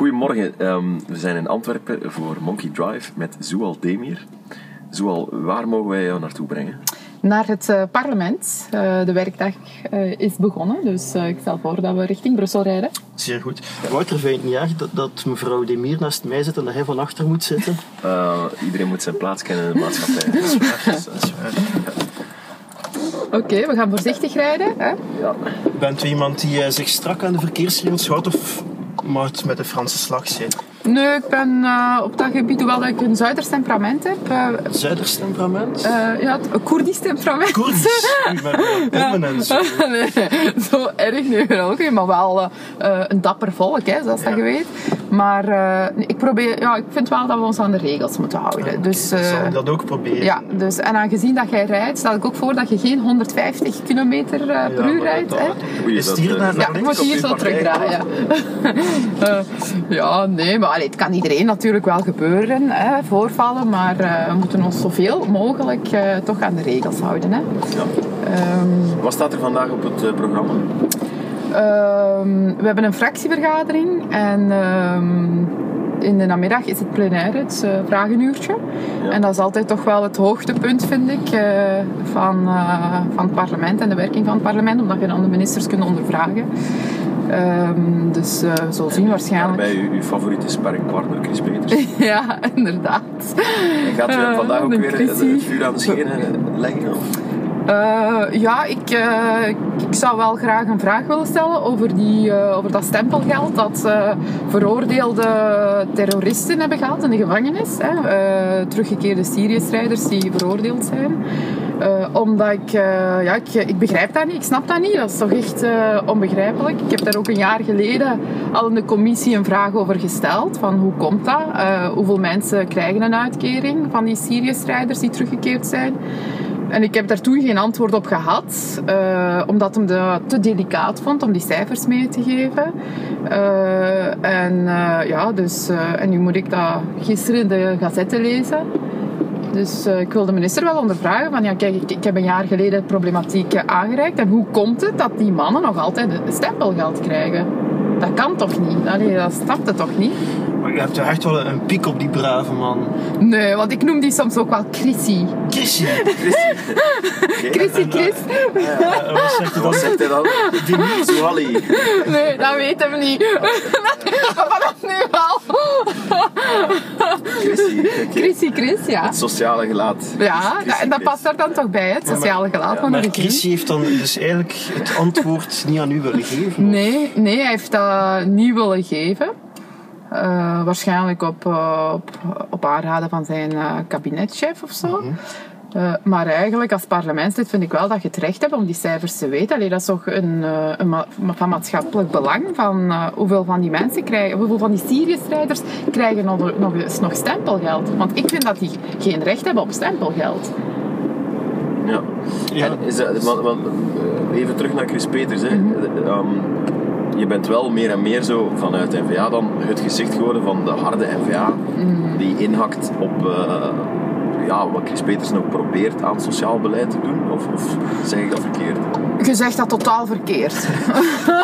Goedemorgen, Ehm, we zijn in Antwerpen voor Monkey Drive met Zoal Demir. Zoal, waar mogen wij jou naartoe brengen? Naar het eh, parlement. Eh, de werkdag eh, is begonnen, dus eh, ik stel voor dat we richting Brussel rijden. Zeer goed. Wouter vindt niet erg dat, dat mevrouw Demir naast mij zit en dat hij van achter moet zitten. Eh, iedereen moet zijn plaats kennen in de maatschappij. Dat is waar. Dat is waar. Oké, we gaan voorzichtig rijden. Hè? Ja. Bent u iemand die zich strak aan de verkeersregels houdt of het met de Franse slag zijn? Nee, ik ben eh, op dat gebied, hoewel ik een Zuiders temperament heb. eh, Zuiders temperament? eh, ja, het- een Koerdisch temperament. Koerdisch. Ik ben uh, en zo. nee, zo erg nu ook maar wel een dapper volk, hè, zoals dat je weet. Maar eh, ik, probeer, ja, ik vind wel dat we ons aan de regels moeten houden. Dus, eh, Zal ik dat ook proberen? ja, dus, en aangezien dat jij rijdt, stel ik ook voor dat je geen 150 kilometer eh, per Ja, uur rijdt. hè. hier eh, naar, is Ja, links moet hier zo terugdraaien. Eh, ja, nee, maar allee, het kan iedereen natuurlijk wel gebeuren, hè, voorvallen. Maar eh, we moeten ons zoveel mogelijk eh, toch aan de regels houden. Hè. Ja. Ehm, Wat staat er vandaag op het eh, programma? Ehm, we hebben een fractievergadering en ehm, in de namiddag is het plenaire, het eh, vragenuurtje. Ja. En dat is altijd toch wel het hoogtepunt, vind ik, eh, van, eh, van het parlement en de werking van het parlement, omdat je dan de ministers kunt ondervragen. Ehm, dus we zullen zien waarschijnlijk. Daarbij uw, uw favoriete sparringpartner Chris Peters. Ja, inderdaad. En gaat u hem vandaag ook weer het, het vuur aan de schenen leggen? Of? Eh, ja, ik, eh, ik zou wel graag een vraag willen stellen over, die, eh, over dat stempelgeld dat veroordeelde terroristen hebben gehad in de gevangenis. Hè. Teruggekeerde Syrië-strijders die veroordeeld zijn. Omdat ik, ja, ik, ik begrijp dat niet, ik snap dat niet. Dat is toch echt onbegrijpelijk. Ik heb daar ook een jaar geleden al in de commissie een vraag over gesteld. Van hoe komt dat? Hoeveel mensen krijgen een uitkering van die Syrië-strijders die teruggekeerd zijn? En ik heb daar toen geen antwoord op gehad, eh, omdat hem dat te delicaat vond om die cijfers mee te geven. Eh, en eh, ja, dus, en nu moet ik dat gisteren in de gazette lezen. Dus ik wil de minister wel ondervragen van, ja kijk, ik, ik heb een jaar geleden de problematiek aangereikt. En hoe komt het dat die mannen nog altijd stempelgeld krijgen? Dat kan toch niet? Allee, dat snapt het toch niet? Maar je hebt toch echt wel een piek op die brave man. Nee, want ik noem die soms ook wel Chrissy. Chrissy. Chrissy Chris. Eh, wat zegt u Wat dan? zegt hij dan? Zoali. Nee, dat weet hem niet. maar vanaf nu wel. Chrissy. Chris, ja. Het sociale gelaat. Ja, Chrissy en dat past daar dan toch bij, het sociale gelaat van de Maar. Chrissy heeft dan dus eigenlijk het antwoord niet aan u willen geven? of? Nee, nee, hij heeft dat niet willen geven. Eh, waarschijnlijk op, eh, op, op aanraden van zijn eh, kabinetchef of zo. Eh, maar eigenlijk als parlementslid vind ik wel dat je het recht hebt om die cijfers te weten. Allee, dat is toch een, eh, een ma- van maatschappelijk belang van eh, hoeveel van die mensen krijgen, hoeveel van die Syrië-strijders krijgen nog, nog eens nog stempelgeld. Want ik vind dat die geen recht hebben op stempelgeld. Ja. Ja. En is dat, want, want, even terug naar Chris Peters. Hè. Eh, ehm, je bent wel meer en meer zo vanuit N-VA dan het gezicht geworden van de harde N-VA. Die inhakt op eh, ja, wat Chris Peters nog probeert aan sociaal beleid te doen. Of, of zeg ik dat verkeerd? Je zegt dat totaal verkeerd.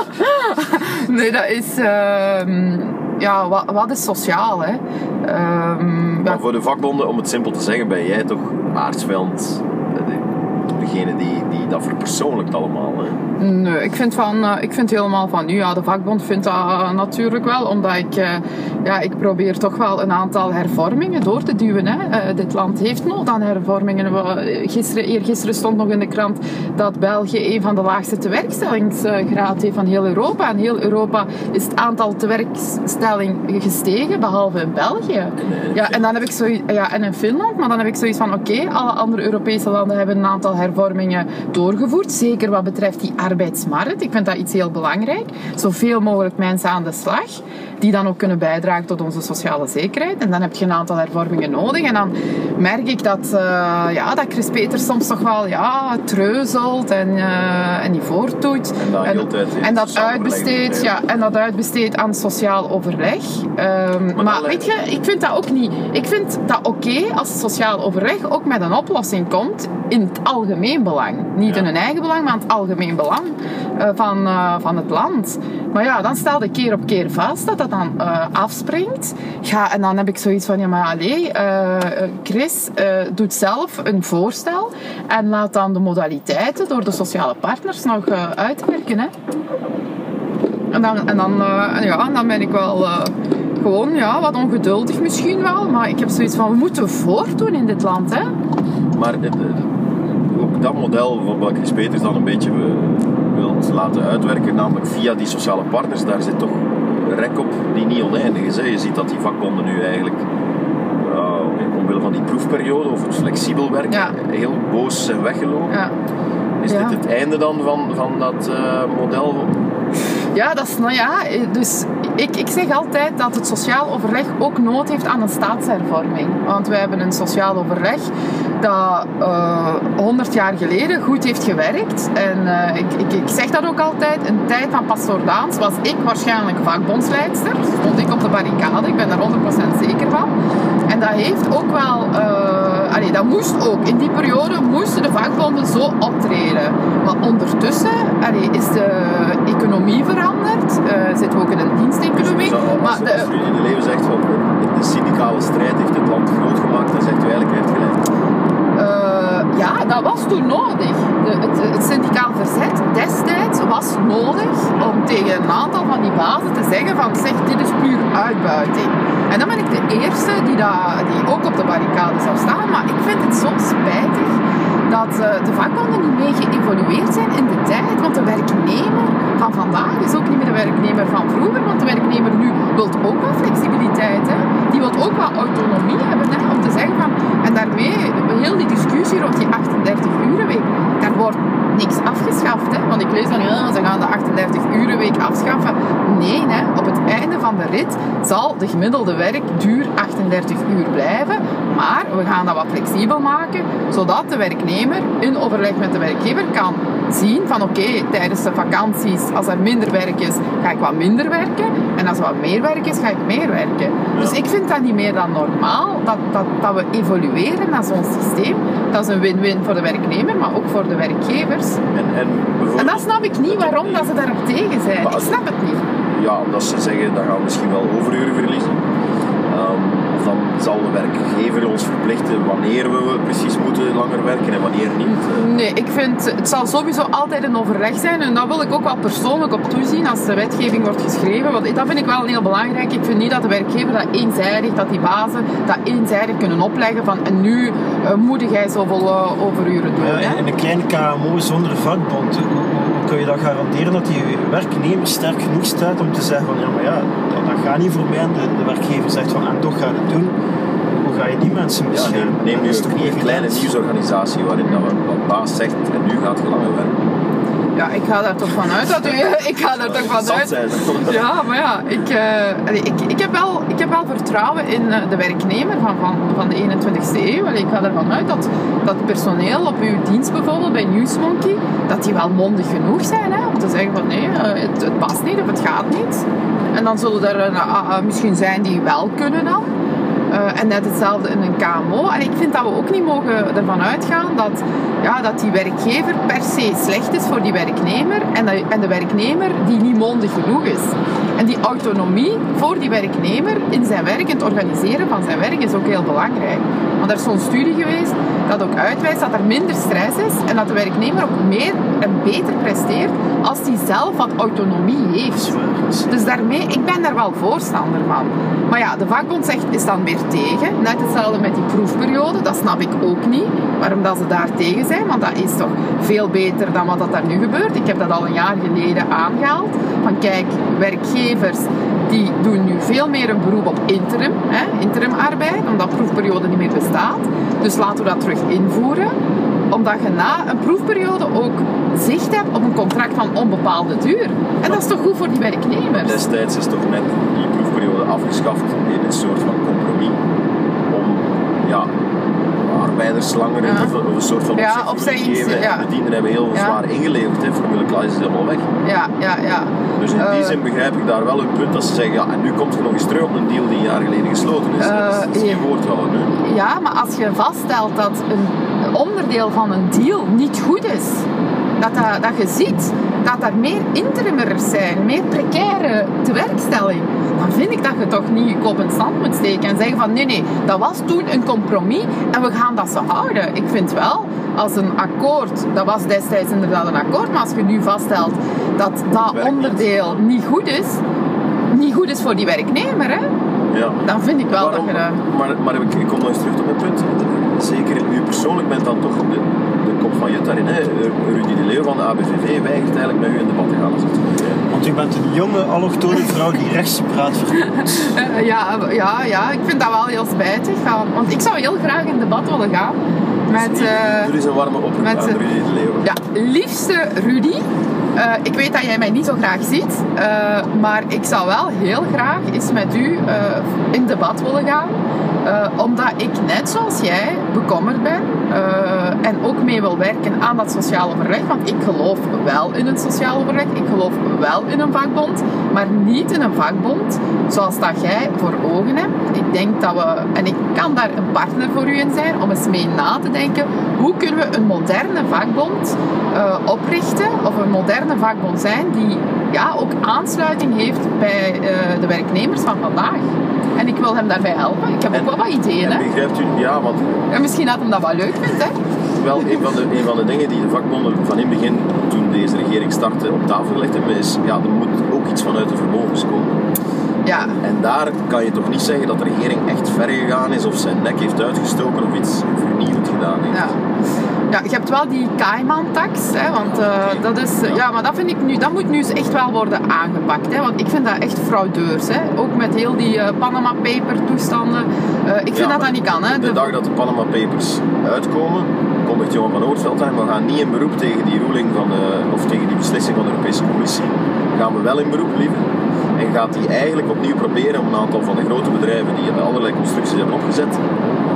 nee, dat is... ehm, ja, wat, wat is sociaal, hè? Ehm, Maar voor de vakbonden, om het simpel te zeggen, ben jij toch aardsveld. Eh, de- Degene die, die dat verpersoonlijkt allemaal. Hè. Nee, ik vind, van, eh, ik vind helemaal van nu. Ja, de vakbond vindt dat natuurlijk wel, omdat ik, eh, ja, ik probeer toch wel een aantal hervormingen door te duwen. Hè. Eh, dit land heeft nood aan hervormingen. We- Gisteren, eergisteren stond nog in de krant dat België een van de laagste tewerkstellingsgraad heeft van heel Europa. En heel Europa is het aantal tewerkstelling gestegen, behalve in België. Ja, en dan heb ik zoiets, ja, en in Finland, maar dan heb ik zoiets van oké, alle andere Europese landen hebben een aantal hervormingen doorgevoerd. Zeker wat betreft die arbeidsmarkt. Ik vind dat iets heel belangrijk. Zoveel mogelijk mensen aan de slag, die dan ook kunnen bijdragen tot onze sociale zekerheid. En dan heb je een aantal hervormingen nodig. En dan merk ik dat, uh, ja, dat Chris Peters soms toch wel ja, treuzelt en, uh, en niet voortdoet. En dat, en, altijd en dat uitbesteedt ja, en dat uitbesteedt aan sociaal overleg. Um, maar, maar weet je, ik vind dat ook niet. Ik vind dat oké okay als sociaal overleg ook met een oplossing komt in het algemeen belang. Niet ja. in hun eigen belang, maar in het algemeen belang uh, van, uh, van het land. Maar ja, dan stel je keer op keer vast dat dat dan uh, afspringt. Ja, en dan heb ik zoiets van, ja maar allee, Chris doet zelf een voorstel en laat dan de modaliteiten door de sociale partners nog uitwerken. Hè. En dan, en dan, ja, dan ben ik wel gewoon ja, wat ongeduldig misschien wel. Maar ik heb zoiets van, we moeten voortdoen in dit land. Hè? Maar dat model van wat Chris Peters dan een beetje wil laten uitwerken, namelijk via die sociale partners, daar zit toch rek op die niet oneindig is. Hè? Je ziet dat die vakbonden nu eigenlijk uh, omwille van die proefperiode of het flexibel werken ja. heel boos zijn weggelopen. Ja. Is Ja. dit het einde dan van, van dat uh, model? Ja, dat is, nou ja, dus ik, ik zeg altijd dat het sociaal overleg ook nood heeft aan een staatshervorming. Want wij hebben een sociaal overleg dat uh, 100 jaar geleden goed heeft gewerkt. En uh, ik, ik, ik, zeg dat ook altijd, in tijd van Pastoor Daans was ik waarschijnlijk vakbondsleidster. Stond ik op de barricade, ik ben daar 100% zeker van. En dat heeft ook wel, uh, allee, dat moest ook. In die periode moesten de vakbonden zo optreden. Maar ondertussen allee, is de economie veranderd. Zitten we ook in een diensteconomie. Dus als, maar de, als u in de leven zegt van de syndicale strijd heeft het land groot gemaakt, dan zegt u eigenlijk heeft gelijk. Ja, dat was toen nodig. De, het, het syndicaal verzet destijds was nodig om tegen een aantal van die bazen te zeggen van zeg, dit is puur uitbuiting. En dan ben ik de eerste die, dat, die ook op de barricade zou staan. Maar ik vind het zo spijtig dat uh, de vakbonden niet mee geëvolueerd zijn in de tijd. Want de werknemer van vandaag is ook niet meer de werknemer van vroeger. Want de werknemer nu wil ook wel flexibiliteit. Hè. Die wil ook wel autonomie hebben om te zeggen van... En daarmee, heel die discussie rond die 38-urenweek, daar wordt niks afgeschaft. Hè? Want ik lees dan, ja, ze gaan de 38-urenweek afschaffen. Nee, hè? op het einde van de rit zal de gemiddelde werkduur 38 uur blijven. Maar we gaan dat wat flexibel maken, zodat de werknemer in overleg met de werkgever kan zien van oké, okay, tijdens de vakanties, als er minder werk is, ga ik wat minder werken. En als er wat meer werk is, ga ik meer werken. Ja. Dus ik vind dat niet meer dan normaal, dat, dat, dat we evolueren naar zo'n systeem. Dat is een win-win voor de werknemer, maar ook voor de werkgevers. En, en, en dat snap ik niet waarom dat ze daarop tegen zijn. Ik snap het niet. Ja, omdat ze zeggen, dan gaan we misschien wel overuren verliezen. Um, of dan zal de werkgever ons verplichten wanneer we precies moeten langer werken en wanneer niet. Nee, ik vind het zal sowieso altijd een overleg zijn en daar wil ik ook wel persoonlijk op toezien als de wetgeving wordt geschreven. Want dat vind ik wel heel belangrijk. Ik vind niet dat de werkgever dat eenzijdig, dat die bazen dat eenzijdig kunnen opleggen van en nu uh, moet jij zoveel uh, overuren doen. Ja, in een kleine KMO zonder vakbond, hoe, hoe kun je dat garanderen dat die werknemer sterk genoeg staat om te zeggen van ja, maar ja, gaat niet voorbij en de, de werkgever zegt van en toch gaat het doen. Hoe ga je die mensen beschermen? Ja, neem, neem nu een, een kleine nieuwsorganisatie waarin dat wat baas zegt en nu gaat je langer werken. Ja, ik ga daar toch vanuit dat u... Ik ga daar toch vanuit... Ja, maar ja, ik, uh, ik, ik, heb wel, ik heb wel vertrouwen in de werknemer van, van, van de 21ste eeuw. Ik ga ervan uit dat, dat personeel op uw dienst bijvoorbeeld bij Newsmonkey, dat die wel mondig genoeg zijn hè, om te zeggen van nee, het, het past niet of het gaat niet. En dan zullen er uh, uh, misschien zijn die wel kunnen dan. Uh, en net hetzelfde in een KMO. En ik vind dat we ook niet mogen ervan uitgaan dat, ja, dat die werkgever per se slecht is voor die werknemer en de, en de werknemer die niet mondig genoeg is. En die autonomie voor die werknemer in zijn werk, in het organiseren van zijn werk, is ook heel belangrijk. Want er is zo'n studie geweest dat ook uitwijst dat er minder stress is en dat de werknemer ook meer en beter presteert als hij zelf wat autonomie heeft. Dus daarmee, ik ben daar wel voorstander van. Maar ja, de vakbond zegt, is dan weer tegen. Net hetzelfde met die proefperiode, dat snap ik ook niet. Waarom dat ze daar tegen zijn, want dat is toch veel beter dan wat dat daar nu gebeurt. Ik heb dat al een jaar geleden aangehaald. Van kijk, werkgevers die doen nu veel meer een beroep op interim, hè, interimarbeid, omdat proefperiode niet meer bestaat. Dus laten we dat terug invoeren omdat je na een proefperiode ook zicht hebt op een contract van onbepaalde duur. En dat is toch goed voor die werknemers? Destijds is toch net die proefperiode afgeschaft in een soort van compromis arbeiders langer Ja. een soort van Ja, op ja. En bedienden hebben heel zwaar ingeleverd. Hè. Formule Klaas is helemaal weg. Ja, ja, ja. Dus in die Eh, zin begrijp ik daar wel hun punt dat ze zeggen, ja, en nu komt er nog eens terug op een deal die een jaar geleden gesloten is. Eh, dat is geen ja. woord houden nu. Ja, maar als je vaststelt dat een onderdeel van een deal niet goed is, dat, dat, dat je ziet dat er meer interimmers zijn, meer precaire tewerkstelling, dan vind ik dat je toch niet je kop in stand moet steken en zeggen van nee, nee, dat was toen een compromis en we gaan dat zo houden. Ik vind wel, als een akkoord, dat was destijds inderdaad een akkoord, maar als je nu vaststelt dat dat onderdeel niet goed is, niet goed is voor die werknemer, hè, Ja. dan vind ik wel Waarom- dat je. Maar, maar ik, ik kom nog eens terug op mijn punt. Zeker u persoonlijk bent dan toch de, de kop van Jut daarin. Hè? Rudy de Leeuw van de ABVV weigert eigenlijk met u in debat te gaan. Als het. Want u bent een jonge allochtone vrouw die rechts praat. Eh, ja, ja, ja, ik vind dat wel heel spijtig. Want ik zou heel graag in debat willen gaan met... eh, Er is een warme oproep met, aan eh, Rudy de Leeuw. ja, liefste Rudy. eh, ik weet dat jij mij niet zo graag ziet, eh, maar ik zou wel heel graag eens met u eh, in debat willen gaan. Eh, omdat ik net zoals jij bekommerd ben eh, en ook mee wil werken aan dat sociaal overleg. Want ik geloof wel in een sociaal overleg, ik geloof wel in een vakbond, maar niet in een vakbond zoals dat jij voor ogen hebt. Ik denk dat we, en ik kan daar een partner voor u in zijn, om eens mee na te denken, hoe kunnen we een moderne vakbond eh, oprichten, of een moderne vakbond zijn, die ja, ook aansluiting heeft bij eh, de werknemers van vandaag. En ik wil hem daarbij helpen. Ik heb ook wel wat ideeën. En Hè? begrijpt u, ja, want En misschien dat hem dat wel leuk vindt. Hè? wel een van, de, een van de dingen die de vakbonden van in het begin, toen deze regering startte, op tafel gelegd hebben, is ja, er moet ook iets vanuit de vermogens komen. Ja, En daar kan je toch niet zeggen dat de regering echt ver gegaan is of zijn nek heeft uitgestoken of iets vernieuwd gedaan heeft. ja. Ja, je hebt wel die Cayman-tax, hè, want eh, dat is, Ja. maar dat vind ik nu, dat moet nu eens echt wel worden aangepakt, hè, want ik vind dat echt fraudeurs, hè, ook met heel die eh, Panama Paper toestanden. Eh, ik vind Ja, dat dat niet kan, hè. De De- dag dat de Panama Papers uitkomen, kondigt Johan van Oortveld aan, we gaan niet in beroep tegen die ruling van de, of tegen die beslissing van de Europese Commissie. Gaan we wel in beroep, liever. En gaat die eigenlijk opnieuw proberen om een aantal van de grote bedrijven die allerlei constructies hebben opgezet,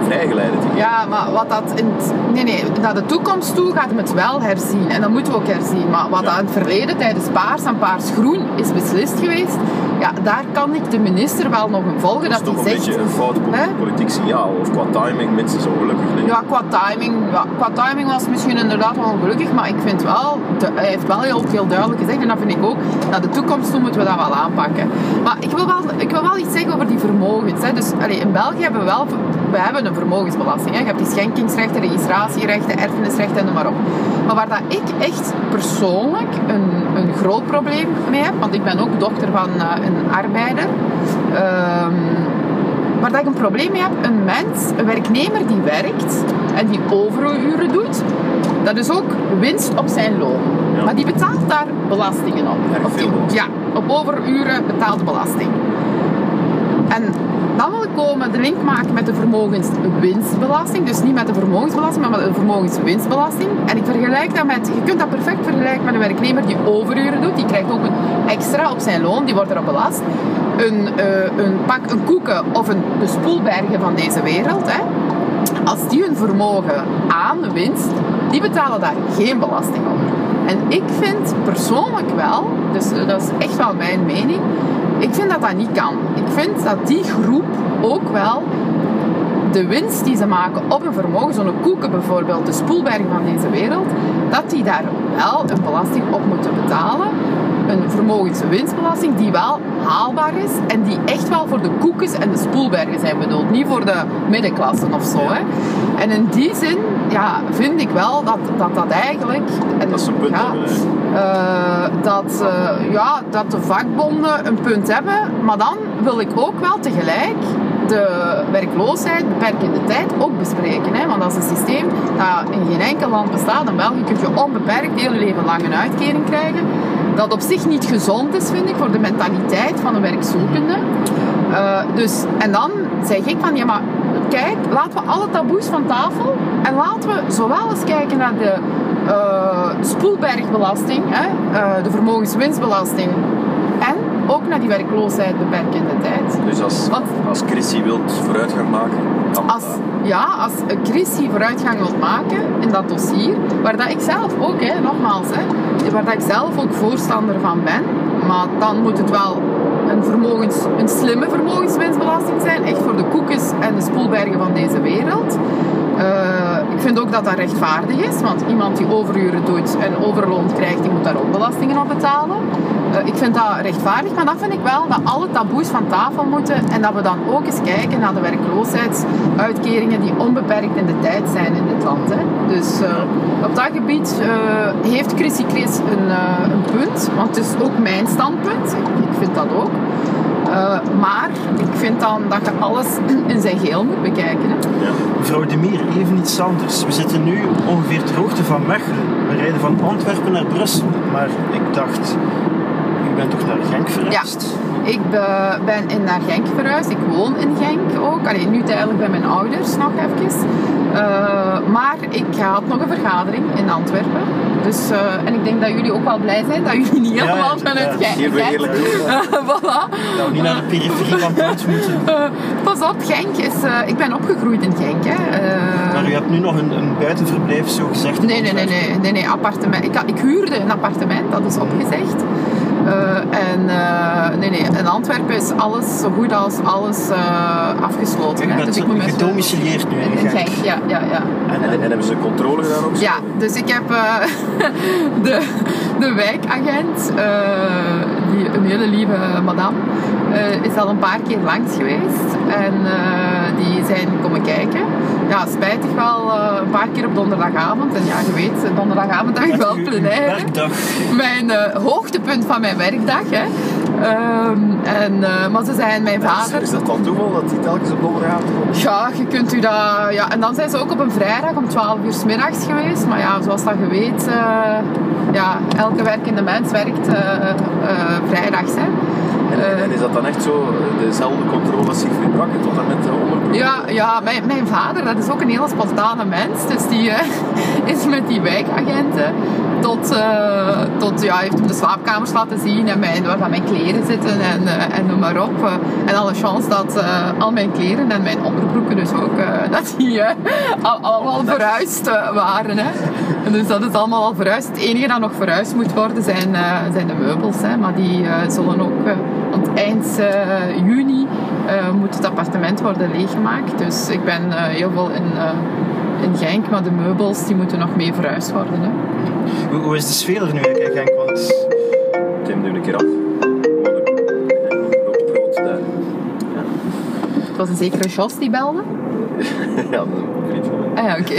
vrijgeleide te geven. Ja, maar wat dat in nee, nee, naar de toekomst toe gaat hem het wel herzien. En dat moeten we ook herzien. Maar wat Ja. dat in het verleden tijdens Paars en Paars Groen is beslist geweest, ja, daar kan ik de minister wel nog in volgen. Dat is toch een zegt, beetje een fout politiek signaal, of qua timing minstens ongelukkig. Nee. Ja, qua timing, ja, qua timing was het misschien inderdaad wel ongelukkig, maar ik vind wel, de- hij heeft wel heel veel duidelijk gezegd en dat vind ik ook, naar de toekomst toe moeten we dat wel aanpakken. Maar ik wil wel, ik wil wel iets zeggen over die vermogens. Hè. Dus allee, in België hebben we wel, we hebben een vermogensbelasting. Hè. Je hebt die schenkingsrechten, registratierechten, erfenisrechten en noem maar op. Maar waar dat ik echt persoonlijk een, een groot probleem mee heb, want ik ben ook dochter van eh, een arbeider, ehm, Waar dat ik een probleem mee heb, een mens, een werknemer die werkt en die overuren doet, dat is ook winst op zijn loon. Ja. Maar die betaalt daar belastingen op. Op die- ja, op overuren betaalt belasting. En komen de link maken met de vermogenswinstbelasting. Dus niet met de vermogensbelasting, maar met de vermogenswinstbelasting. En ik vergelijk dat met, je kunt dat perfect vergelijken met een werknemer die overuren doet. Die krijgt ook een extra op zijn loon, die wordt erop belast. Een, eh, een pak, een koeken of een, de spoelbergen van deze wereld. Hè. Als die hun vermogen aan de winst, die betalen daar geen belasting op. En ik vind persoonlijk wel, dus dat is echt wel mijn mening, ik vind dat dat niet kan. Ik vind dat die groep ook wel de winst die ze maken op een vermogen, zo'n koeken bijvoorbeeld, de spoelberg van deze wereld, dat die daar wel een belasting op moeten betalen. Een vermogenswinstbelasting die wel haalbaar is en die echt wel voor de koekjes en de spoelbergen zijn bedoeld. Niet voor de middenklassen of zo. Hè. En in die zin ja, vind ik wel dat dat, dat eigenlijk... En, Dat is een punt ja, eh, dat, eh, ja, dat de vakbonden een punt hebben, maar dan wil ik ook wel tegelijk de werkloosheid, beperkende tijd ook bespreken. Hè? Want dat is een systeem dat in geen enkel land bestaat. In België kun je onbeperkt heel je leven lang een uitkering krijgen. Dat op zich niet gezond is, vind ik, voor de mentaliteit van een werkzoekende. Eh, dus, en dan zeg ik van, ja maar kijk, laten we alle taboes van tafel en laten we zowel eens kijken naar de eh, spoelbergbelasting, hè, eh, de vermogenswinstbelasting en ook naar die werkloosheid beperkende tijd. Dus als, Want- als Chrissy wilt vooruitgang maken, dan... Als, ja, als Chrissy vooruitgang wil maken in dat dossier, waar dat ik zelf ook, hè, nogmaals, hè, waar dat ik zelf ook voorstander van ben, maar dan moet het wel een, vermogens, een slimme vermogenswinstbelasting zijn, echt voor de koekjes en de spoelbergen van deze wereld. Eh, ik vind ook dat dat rechtvaardig is, want iemand die overuren doet en overloon krijgt, die moet daar ook belastingen op betalen. Eh, ik vind dat rechtvaardig, maar dan vind ik wel dat alle taboes van tafel moeten en dat we dan ook eens kijken naar de werkloosheidsuitkeringen die onbeperkt in de tijd zijn in dit land. Hè. Dus eh, op dat gebied eh, heeft Chrissy Chris een, een punt, want het is ook mijn standpunt. Ik, vind dat ook. Maar ik vind dan dat je alles in zijn geheel moet bekijken. Hè. Mevrouw De Mier, even iets anders. We zitten nu ongeveer ter hoogte van Mechelen. We rijden van Antwerpen naar Brussel. Maar ik dacht, u bent toch naar Genk verhuisd? Ik be- ben in naar Genk verhuisd. Ik woon in Genk ook. Alleen nu tijdelijk bij mijn ouders nog even. Eh, maar ik had nog een vergadering in Antwerpen. Dus, eh, en ik denk dat jullie ook wel blij zijn dat jullie niet helemaal vanuit ja. Genk we eerlijk toe. voilà. Dat we niet naar de periferie van moeten. Eh, pas op, Genk is... eh, ik ben opgegroeid in Genk. Hè. Eh, Maar u hebt nu nog een, een buitenverblijf, zo gezegd. Nee, nee, nee, nee, nee, nee appartement. Ik, ik huurde een appartement, dat is opgezegd. Eh, en eh, nee, nee, in Antwerpen is alles zo goed als alles eh, afgesloten. U hè. bent Dus ik moet met- gedomicileerd nu in Genk. Ja, ja, ja. En, En, en, en hebben ze controle gedaan ook? Ja, dus ik heb eh, de, de wijkagent, eh, die, een hele lieve madame, eh, is al een paar keer langs geweest. En eh, die zijn komen kijken. Ja, spijtig wel eh, een paar keer op donderdagavond. En ja, je weet, donderdagavond heb ik wel werkdag. Mijn eh, hoogtepunt van mijn werkdag. Hè. Ehm, en, eh, maar ze zijn mijn vader. Is dat dan toeval dat die telkens op donderdagavond? Ja, je kunt u dat... Ja, en dan zijn ze ook op een vrijdag om 12 uur 's middags geweest. Maar ja, zoals dat je weet, eh, ja, elke werkende mens werkt eh, eh, vrijdags. Hè. En, is dat dan echt zo eh, dezelfde controle als Siegfried tot en met de onderbroek? Ja, ja mijn, mijn vader, dat is ook een hele spontane mens. Dus die eh, is met die wijkagenten tot, eh, tot ja, heeft de slaapkamers laten zien en mijn, waar mijn kleren zitten en, en noem maar op. En alle chance dat al mijn kleren en mijn onderbroeken dus ook, dat die al, allemaal verhuisd waren. Hè. Dus dat is allemaal al verhuisd. Het enige dat nog verhuisd moet worden zijn, zijn de meubels. Hè. Maar die zullen ook, want eind eh, juni eh, moet het appartement worden leeggemaakt. Dus ik ben eh, heel veel in, eh, in Genk, maar de meubels die moeten nog mee verhuisd worden. Hè. Hoe, hoe is de sfeer er nu eigenlijk in Genk? Want Tim, doe een keer af. Op het rood daar. Het was een zekere Jos die belde. Ja, Ah ja, oké.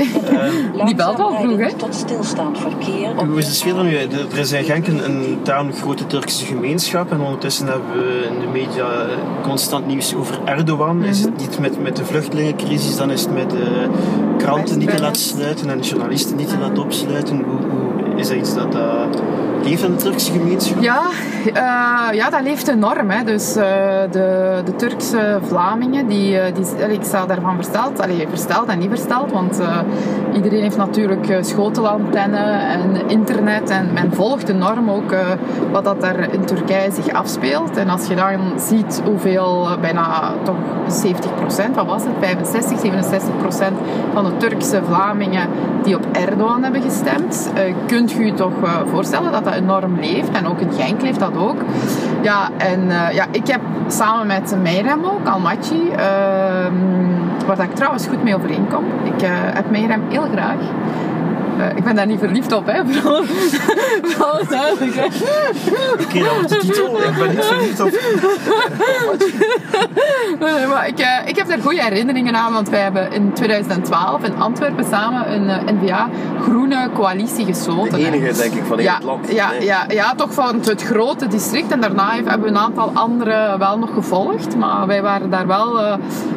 Die belt wel vroeg, hè? Tot stilstaand verkeer. hoe is de sfeer er nu? Er is in Genk een, een tamelijk grote Turkse gemeenschap en ondertussen hebben we in de media constant nieuws over Erdogan. Is het niet met, met de vluchtelingencrisis, dan is het met de kranten niet te laten sluiten en journalisten niet te laten opsluiten. Hoe, hoe, is dat iets dat uh, leeft in de Turkse gemeenschap? Ja, eh, ja, dat leeft enorm. Hè. Dus eh, de, de Turkse Vlamingen, die, eh, die, ik sta daarvan versteld. Allee, versteld en niet versteld, want iedereen heeft natuurlijk eh, schotelantenne en internet. En men volgt enorm ook wat dat daar in Turkije zich afspeelt. En als je dan ziet hoeveel, bijna toch 70 procent, wat was het, 65, 67 procent van de Turkse Vlamingen die op Erdogan hebben gestemd, kunt je je toch voorstellen dat dat enorm leeft. En ook in Genk leeft dat ook. Ja, en eh, ja, ik heb samen met Meirem ook, Almaty, ehm, waar ik trouwens goed mee overeenkom. Ik eh, heb Meirem heel graag. Eh, ik ben daar niet verliefd op, hè. Vooral, vooral duidelijk, hè. Oké, dat wordt de titel. Ik ben niet verliefd op... Maar ik, eh, ik heb daar goede herinneringen aan, want wij hebben in 2012 in Antwerpen samen een eh, NVA groene coalitie gesloten. De enige, denk ik, van heel ja, het land. Ja, Nee. ja, ja, toch van het grote district. En daarna hebben we een aantal andere wel nog gevolgd. Maar wij waren daar wel eh,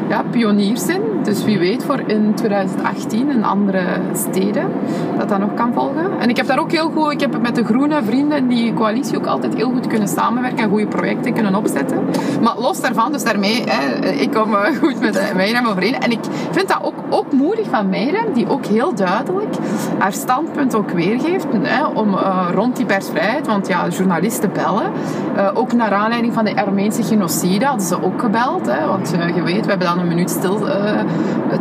ja, pioniers in. Dus wie weet voor in 2018 in andere steden. dat dat nog kan volgen. En ik heb daar ook heel goed, ik heb met de groene vrienden in die coalitie ook altijd heel goed kunnen samenwerken en goede projecten kunnen opzetten. Maar los daarvan, dus daarmee, hè, ik kom eh, goed met eh, Meirem overeen. En ik vind dat ook, ook moedig van Meirem, die ook heel duidelijk haar standpunt ook weergeeft hè, om, uh, rond die persvrijheid. Want ja, journalisten bellen. Uh, ook naar aanleiding van de Armeense genocide hadden ze ook gebeld. Hè, want uh, je weet, we hebben dan een minuut stil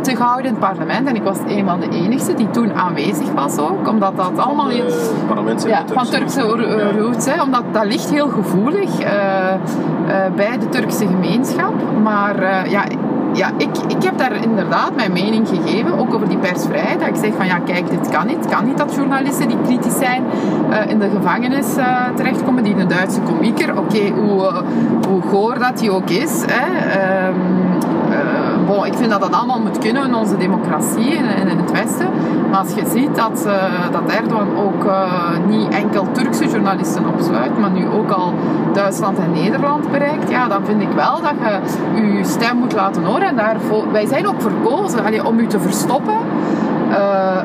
te gehouden in het parlement. En ik was een van de enigste die toen aanwezig was ook. Omdat dat allemaal... Ja, van Turkse roots. Ja. Omdat dat ligt heel gevoelig bij de Turkse gemeenschap. Maar ja ja, ik, ik heb daar inderdaad mijn mening gegeven, ook over die persvrijheid. Dat ik zeg van ja, kijk, dit kan niet. Het kan niet dat journalisten die kritisch zijn uh, in de gevangenis uh, terechtkomen. Die een Duitse komieker, oké, hoe, hoe goor dat die ook is. Hè, um, bon, ik vind dat dat allemaal moet kunnen in onze democratie in, in het Westen. Maar als je ziet dat, dat Erdogan ook niet enkel Turkse journalisten opsluit, maar nu ook al Duitsland en Nederland bereikt, ja, dan vind ik wel dat je je stem moet laten horen. En daarvoor, wij zijn ook verkozen allee, om u te verstoppen. Uh,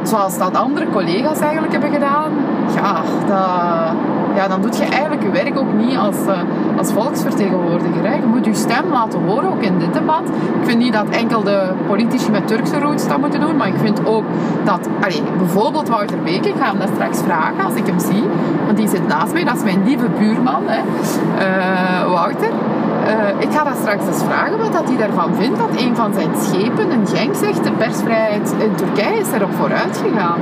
zoals dat andere collega's eigenlijk hebben gedaan. Ja, dat, ja, dan doe je eigenlijk je werk ook niet als, uh, als volksvertegenwoordiger. Je moet je stem laten horen, ook in dit debat. Ik vind niet dat enkel de politici met Turkse roots dat moeten doen, maar ik vind ook dat, allee, bijvoorbeeld Wouter Beek, ik ga hem dat straks vragen als ik hem zie, want die zit naast mij, dat is mijn lieve buurman, hè. Uh, Wouter. Uh, ik ga dat straks eens vragen wat dat hij daarvan vindt dat een van zijn schepen, een Genk, zegt de persvrijheid in Turkije is erop vooruit gegaan.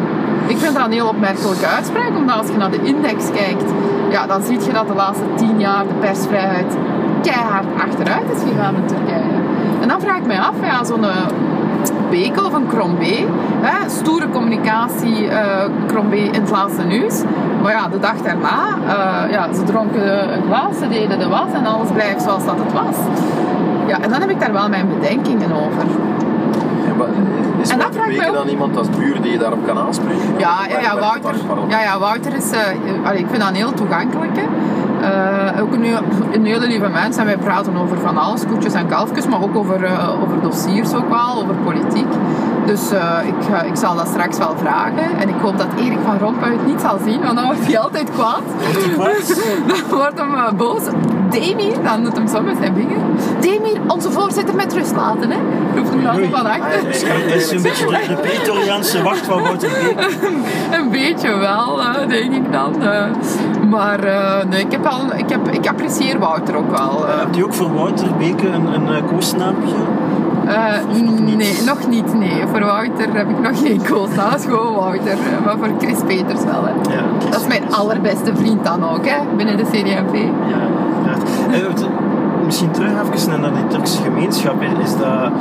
Ik vind dat een heel opmerkelijke uitspraak, omdat als je naar de index kijkt, ja, dan zie je dat de laatste tien jaar de persvrijheid keihard achteruit is gegaan in Turkije. En dan vraag ik mij af, ja, zo'n Bekel of een Crombé. Hè, stoere communicatie, uh, Crombé in het laatste nieuws. Maar ja, de dag daarna, uh, ja, ze dronken een glas, ze deden de was en alles blijft zoals dat het was. Ja, en dan heb ik daar wel mijn bedenkingen over. Maar is en dat vraag ik dan iemand als buur die je daarop kan aanspreken? Ja, ja, ja, Wouter, ja, ja, Wouter is, uh, ik vind dat heel toegankelijk. Uh, ook een, een, hele lieve mens en wij praten over van alles, koetjes en kalfjes, maar ook over, uh, over dossiers ook wel, over politiek. Dus uh, ik, ik zal dat straks wel vragen. En ik hoop dat Erik van Rompuy het niet zal zien, want dan wordt hij altijd kwaad. dan wordt hem boos. Demir, dan doet hem zo met zijn vinger. Demir, onze voorzitter met rust laten, hè. Roept hem dan van achter. Hij is een beetje de, de Pretoriaanse wacht van Wouter een beetje wel, denk ik dan. maar nee, ik heb wel, ik, heb, ik apprecieer Wouter ook wel. Hebt u ook voor Wouter Beke een, een koosnaampje? Uh, nog nee, nog niet. Nee. Voor Wouter heb ik nog geen koosnaam. Dat is gewoon Wouter. Maar voor Chris Peters wel. Hè. Ja, dat is mijn allerbeste vriend dan ook, hè, binnen de CD&V. Ja, inderdaad. misschien terug even naar die Turkse gemeenschap. Is dat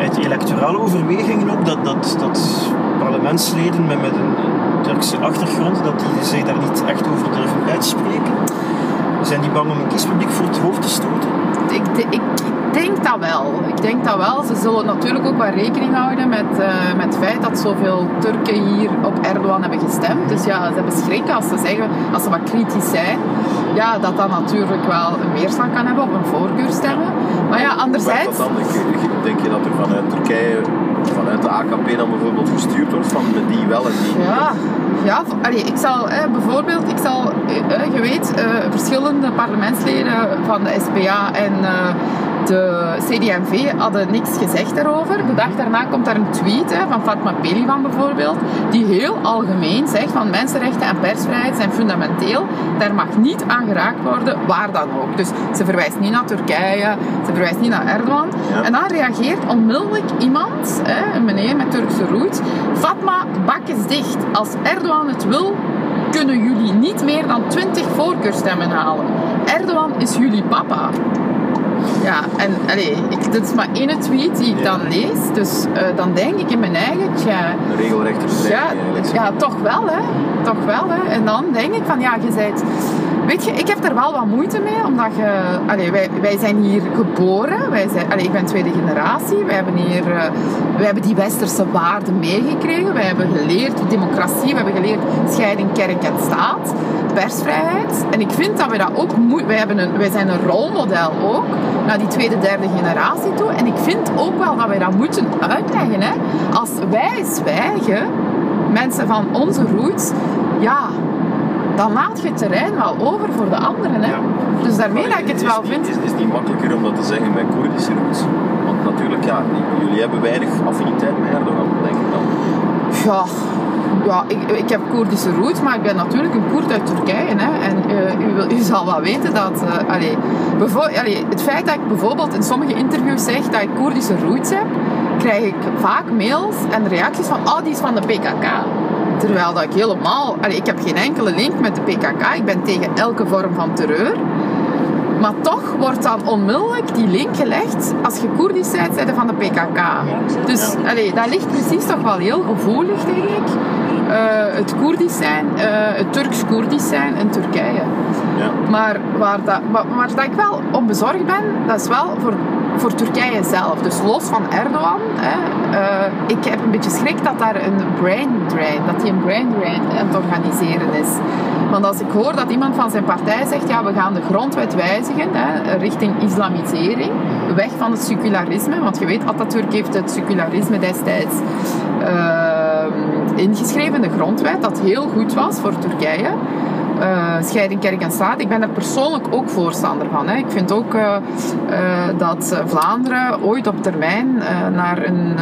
uit electorale overwegingen ook dat, dat, dat parlementsleden met, met een Turkse achtergrond, dat die zich daar niet echt over durven uitspreken? Zijn die bang om een kiespubliek voor het hoofd te stoten? Ik, ik, denk dat wel. Ik denk dat wel. Ze zullen natuurlijk ook wel rekening houden met, uh, met het feit dat zoveel Turken hier op Erdogan hebben gestemd. Dus ja, ze hebben schrik als ze zeggen, als ze wat kritisch zijn, ja, dat dat natuurlijk wel een weerslag kan hebben op een voorkeurstemmen. Maar ja, anderzijds... Dan, denk je dat er vanuit Turkije, vanuit de AKP dan bijvoorbeeld gestuurd wordt van die wel en die Ja, ja allee, ik zal bijvoorbeeld, ik zal, eh, je weet, uh, verschillende parlementsleden van de SPA en de CD&V hadden niks gezegd daarover. De dag daarna komt daar een tweet hè, van Fatma Pelivan bijvoorbeeld, die heel algemeen zegt van mensenrechten en persvrijheid zijn fundamenteel. Daar mag niet aan geraakt worden, waar dan ook. Dus ze verwijst niet naar Turkije, ze verwijst niet naar Erdogan. Ja. En dan reageert onmiddellijk iemand, hè, een meneer met Turkse roots, Fatma, bak is dicht. Als Erdogan het wil, kunnen jullie niet meer dan 20 voorkeurstemmen halen. Erdogan is jullie papa. Ja, en allee, ik, dit is maar één tweet die ik dan lees. Dus uh, dan denk ik in mijn eigen... Tja, regelrechter ja, ja, toch wel hè. Toch wel hè. En dan denk ik van ja, je bent... Weet je, ik heb er wel wat moeite mee, omdat je... Wij, wij zijn hier geboren. Wij zijn, ik ben tweede generatie. Wij hebben hier... Uh, wij hebben die westerse waarden meegekregen. Wij hebben geleerd democratie. We hebben geleerd scheiding kerk en staat persvrijheid. En ik vind dat we dat ook moeten. Wij, een, wij zijn een rolmodel ook naar die tweede, derde generatie toe. En ik vind ook wel dat wij dat moeten uitleggen. Hè. Als wij zwijgen, mensen van onze roots, ja, dan laat je het terrein wel over voor de anderen. Hè? Ja. Dus daarmee dat ik het Is wel vind. Is, is het niet makkelijker om dat te zeggen met Koerdische roots? Want natuurlijk, ja, jullie hebben weinig affiniteit met Erdogan, denk ik dan. Ja, ja ik, ik heb Koerdische roots, maar ik ben natuurlijk een Koerd uit Turkije. Hè. En eh, u, wil- u zal wel weten dat... allee, bevo- allee, het feit dat ik bijvoorbeeld in sommige interviews zeg dat ik Koerdische roots heb, krijg ik vaak mails en reacties van oh, die is van de PKK. Terwijl dat ik helemaal... Allee, ik heb geen enkele link met de PKK. Ik ben tegen elke vorm van terreur. Maar toch wordt dan onmiddellijk die link gelegd. Als je Koerdisch bent, zijn van de PKK. Dus allee, dat ligt precies toch wel heel gevoelig, denk ik. Eh, het Koerdisch zijn, eh, het Turks-Koerdisch zijn in Turkije. Ja. Maar waar, dat, waar, waar dat ik wel om bezorgd ben, dat is wel voor, voor Turkije zelf. Dus los van Erdogan. Hè, eh, ik heb een beetje schrik dat daar een brain drain, dat hij een brain drain aan het organiseren is. Want als ik hoor dat iemand van zijn partij zegt, ja, we gaan de grondwet wijzigen hè, richting islamisering, weg van het secularisme, want je weet, Atatürk heeft het secularisme destijds ehm, ingeschreven in de grondwet, dat heel goed was voor Turkije. Eh, scheiding kerk en staat. Ik ben er persoonlijk ook voorstander van. Hè. Ik vind ook eh, eh, dat Vlaanderen ooit op termijn naar een,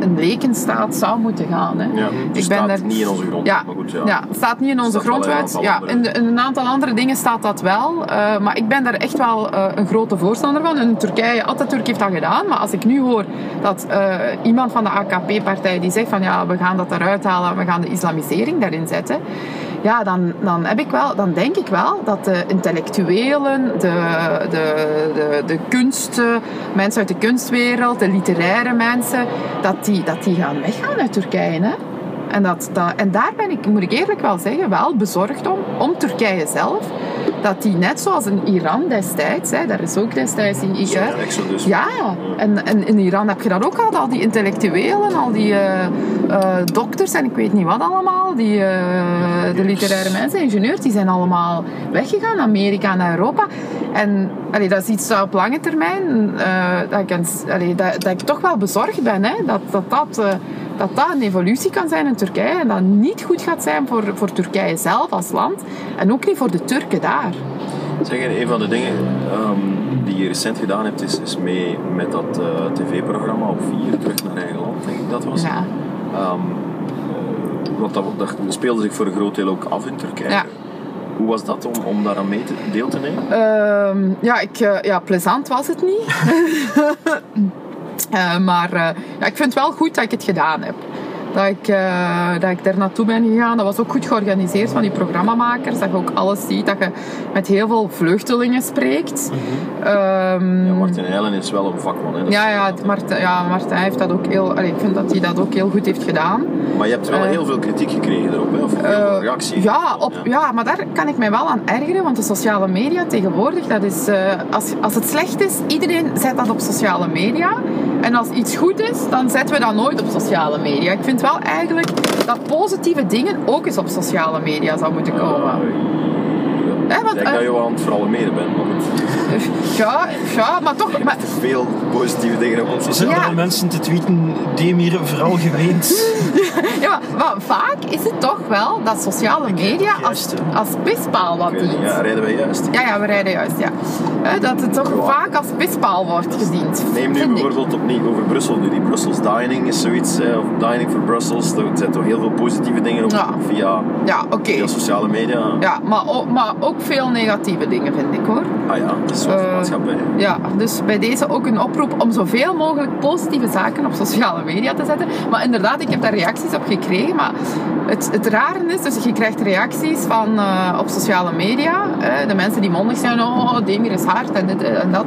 een lekenstaat zou moeten gaan. Hè. Ja, ik ben staat er niet in onze grondwet, ja, maar goed, ja. ja, het staat niet in onze Staat grondwet. Ja, in, de- in een aantal andere dingen staat dat wel. maar ik ben daar echt wel een grote voorstander van. In Turkije, Atatürk heeft dat gedaan. Maar als ik nu hoor dat iemand van de AKP-partij die zegt van ja, we gaan dat eruit halen, we gaan de islamisering daarin zetten. Ja, dan, dan, heb ik wel, dan denk ik wel dat de intellectuelen, de, de, de, de mensen uit de kunstwereld, de literaire mensen, dat die, dat die gaan weggaan uit Turkije. Hè? En, dat, dat, en daar ben ik, moet ik eerlijk wel zeggen, wel bezorgd om, om Turkije zelf. Dat die net zoals in Iran destijds, hè, daar is ook destijds die Zo'n IR. exodus. Ja, en, en in Iran heb je dat ook gehad, al die intellectuelen, al die eh, eh, dokters en ik weet niet wat allemaal, die, eh, de literaire mensen, ingenieurs, die zijn allemaal weggegaan, Amerika en Europa. En allee, dat is iets op lange termijn, dat, ik, allee, dat, dat ik toch wel bezorgd ben, hè, dat dat, dat, dat dat een evolutie kan zijn in Turkije en dat niet goed gaat zijn voor, voor Turkije zelf als land en ook niet voor de Turken daar. Zeg, en een van de dingen ehm, die je recent gedaan hebt, is, is mee met dat eh, tv-programma op 4 terug naar eigen land, denk ik dat was. Ja. Want dat, dat speelde zich voor een groot deel ook af in Turkije. Ja. Hoe was dat om, om daaraan mee te, deel te nemen? Ehm, ja, ik, eh, ja, plezant was het niet. Eh, maar eh, ik vind het wel goed dat ik het gedaan heb. Dat ik, eh, dat ik daar naartoe ben gegaan. Dat was ook goed georganiseerd van die programmamakers. Dat je ook alles ziet. Dat je met heel veel vluchtelingen spreekt. Ehm, Ja, Martin Heijlen is wel een vakman. Hè? Ja, ja, Martijn, ja, Martijn heeft dat ook heel... allee, ik vind dat hij dat ook heel goed heeft gedaan. Maar je hebt wel Eh, heel veel kritiek gekregen erop, hè? of heel veel Eh, reacties. ja, op, ja, maar daar kan ik mij wel aan ergeren, want de sociale media tegenwoordig, dat is, als, als het slecht is, iedereen zet dat op sociale media. En als iets goed is, dan zetten we dat nooit op sociale media. Ik vind wel eigenlijk dat positieve dingen ook eens op sociale media zou moeten komen. Ja, Hè, want, ik denk eh, dat je wel aan het bent, maar goed. Ja, ja, maar toch... Maar, veel positieve dingen op ons. Ja. er mensen te tweeten, Demir vooral geweend. ja, maar, maar vaak is het toch wel dat sociale media als, als pispaal wat dient. Ja, rijden wij juist. Ja, ja, we rijden juist, ja. Dat het toch Ja. vaak als pispaal wordt gediend. Neem nu bijvoorbeeld opnieuw over Brussel. Nu, die Brussels Dining is zoiets, of Dining for Brussels. Er zijn toch heel veel positieve dingen op Ja. via, Ja, oké. via sociale media. Ja, maar ook, maar ook veel negatieve dingen, vind ik hoor. Ah ja, de Eh. Ja, dus bij deze ook een oproep om zoveel mogelijk positieve zaken op sociale media te zetten. Maar inderdaad, ik heb daar reacties op gekregen. Maar het, het rare is, dus je krijgt reacties van, eh, op sociale media. eh, de mensen die mondig zijn, oh, Demir is hard en dit en dat.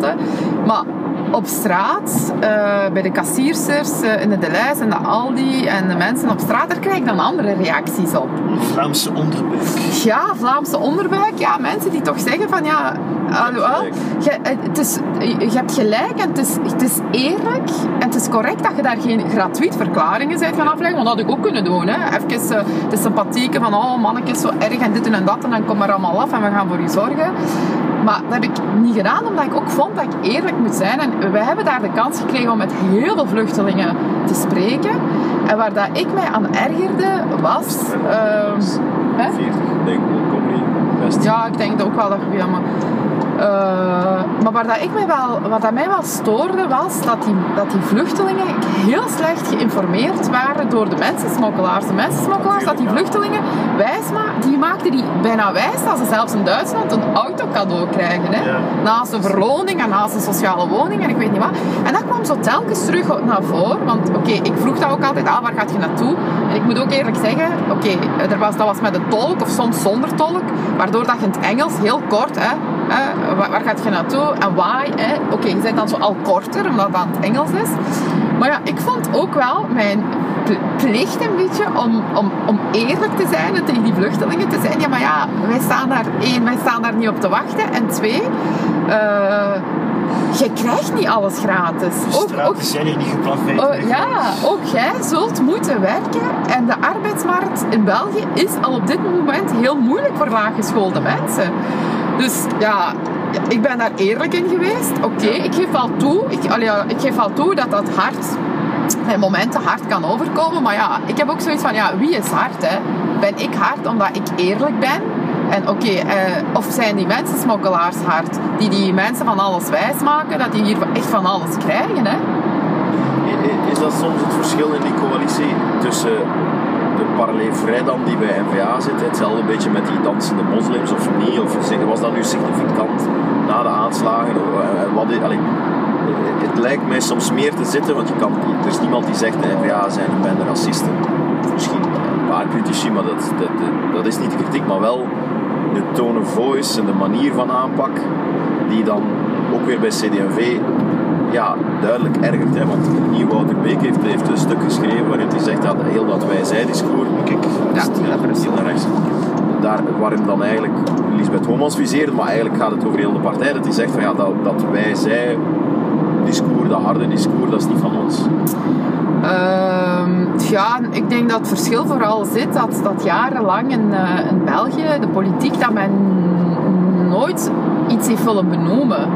Maar op straat, eh, bij de kassiersters eh, in de Deleuze en de Aldi en de mensen op straat, daar krijg ik dan andere reacties op. Vlaamse onderbuik. Ja, Vlaamse onderbuik. Ja, mensen die toch zeggen van ja, hallo, gelijk. je, het is, je hebt gelijk en het is, het is eerlijk en het is correct dat je daar geen gratuit verklaringen bent gaan afleggen. Want dat had ik ook kunnen doen. Hè. Even eh, de sympathieke van oh mannetjes zo erg en dit en dat en dan kom maar allemaal af en we gaan voor je zorgen. Maar dat heb ik niet gedaan, omdat ik ook vond dat ik eerlijk moet zijn. En wij hebben daar de kans gekregen om met heel veel vluchtelingen te spreken. En waar dat ik mij aan ergerde was... ehm, hè? 40, denk ik, kom niet. Best. Ja, ik denk ook wel dat ja, maar, maar waar, dat ik mij wel, wat dat mij wel stoorde was dat die, dat die vluchtelingen heel slecht geïnformeerd waren door de mensensmokkelaars. De mensensmokkelaars, dat die vluchtelingen wijs ma- die maakten die bijna wijs dat ze zelfs in Duitsland een auto cadeau krijgen. Hè? Naast een verloning en naast een sociale woning en ik weet niet wat. En dat kwam zo telkens terug naar voren. Want oké, ik vroeg dat ook altijd, ah, waar gaat je naartoe? En ik moet ook eerlijk zeggen, oké, er was, dat was met een tolk of soms zonder tolk. Waardoor dat je in het Engels heel kort, hè, waar, waar gaat je naartoe en why? Oké, je bent dan zo al korter, omdat dat in het Engels is. Maar ja, ik vond ook wel mijn pl- plicht een beetje om, om, om eerlijk te zijn en tegen die vluchtelingen te zijn. Ja, maar ja, wij staan daar, één, wij staan daar niet op te wachten. En twee, eh, je krijgt niet alles gratis. De Ook, ook, zijn hier niet geplaveid. Oh, ja, ook jij zult moeten werken. En de arbeidsmarkt in België is al op dit moment heel moeilijk voor laaggeschoolde mensen. Dus ja, ik ben daar eerlijk in geweest. Oké, ik geef wel toe. Ik, allee, ik geef wel toe dat dat hard in momenten hard kan overkomen. Maar ja, ik heb ook zoiets van, ja, wie is hard? Hè? Ben ik hard omdat ik eerlijk ben? En oké, eh, of zijn die mensen smokkelaars hard? Die die mensen van alles wijsmaken, dat die hier echt van alles krijgen, hè? Is dat soms het verschil in die coalitie tussen de parley vrij dan die bij NVA zit, hetzelfde beetje met die dansende moslims of niet? Of was dat nu significant na de aanslagen? Eh, eh, Wat, allee, het lijkt mij soms meer te zitten, want je kan, er is niemand die zegt de NVA zijn een bende racisten. Misschien een paar critici, maar dat, dat, dat- dat is niet de kritiek, maar wel de tone of voice en de manier van aanpak die dan ook weer bij CD&V ja, duidelijk ergert. Hè? Want hier Wouter Beek heeft, heeft een stuk geschreven waarin hij zegt dat heel dat wij-zij-discours, kijk, Ja, heel naar rechts, daar, waarin dan eigenlijk Lisbeth Homans viseert, maar eigenlijk gaat het over heel de partij, dat hij zegt van ja, dat, dat wij-zij-discours, dat harde discours, dat is niet van ons. Ehm, ja, ik denk dat het verschil vooral zit dat, dat jarenlang in, eh, in België, de politiek, dat men nooit iets heeft willen benoemen.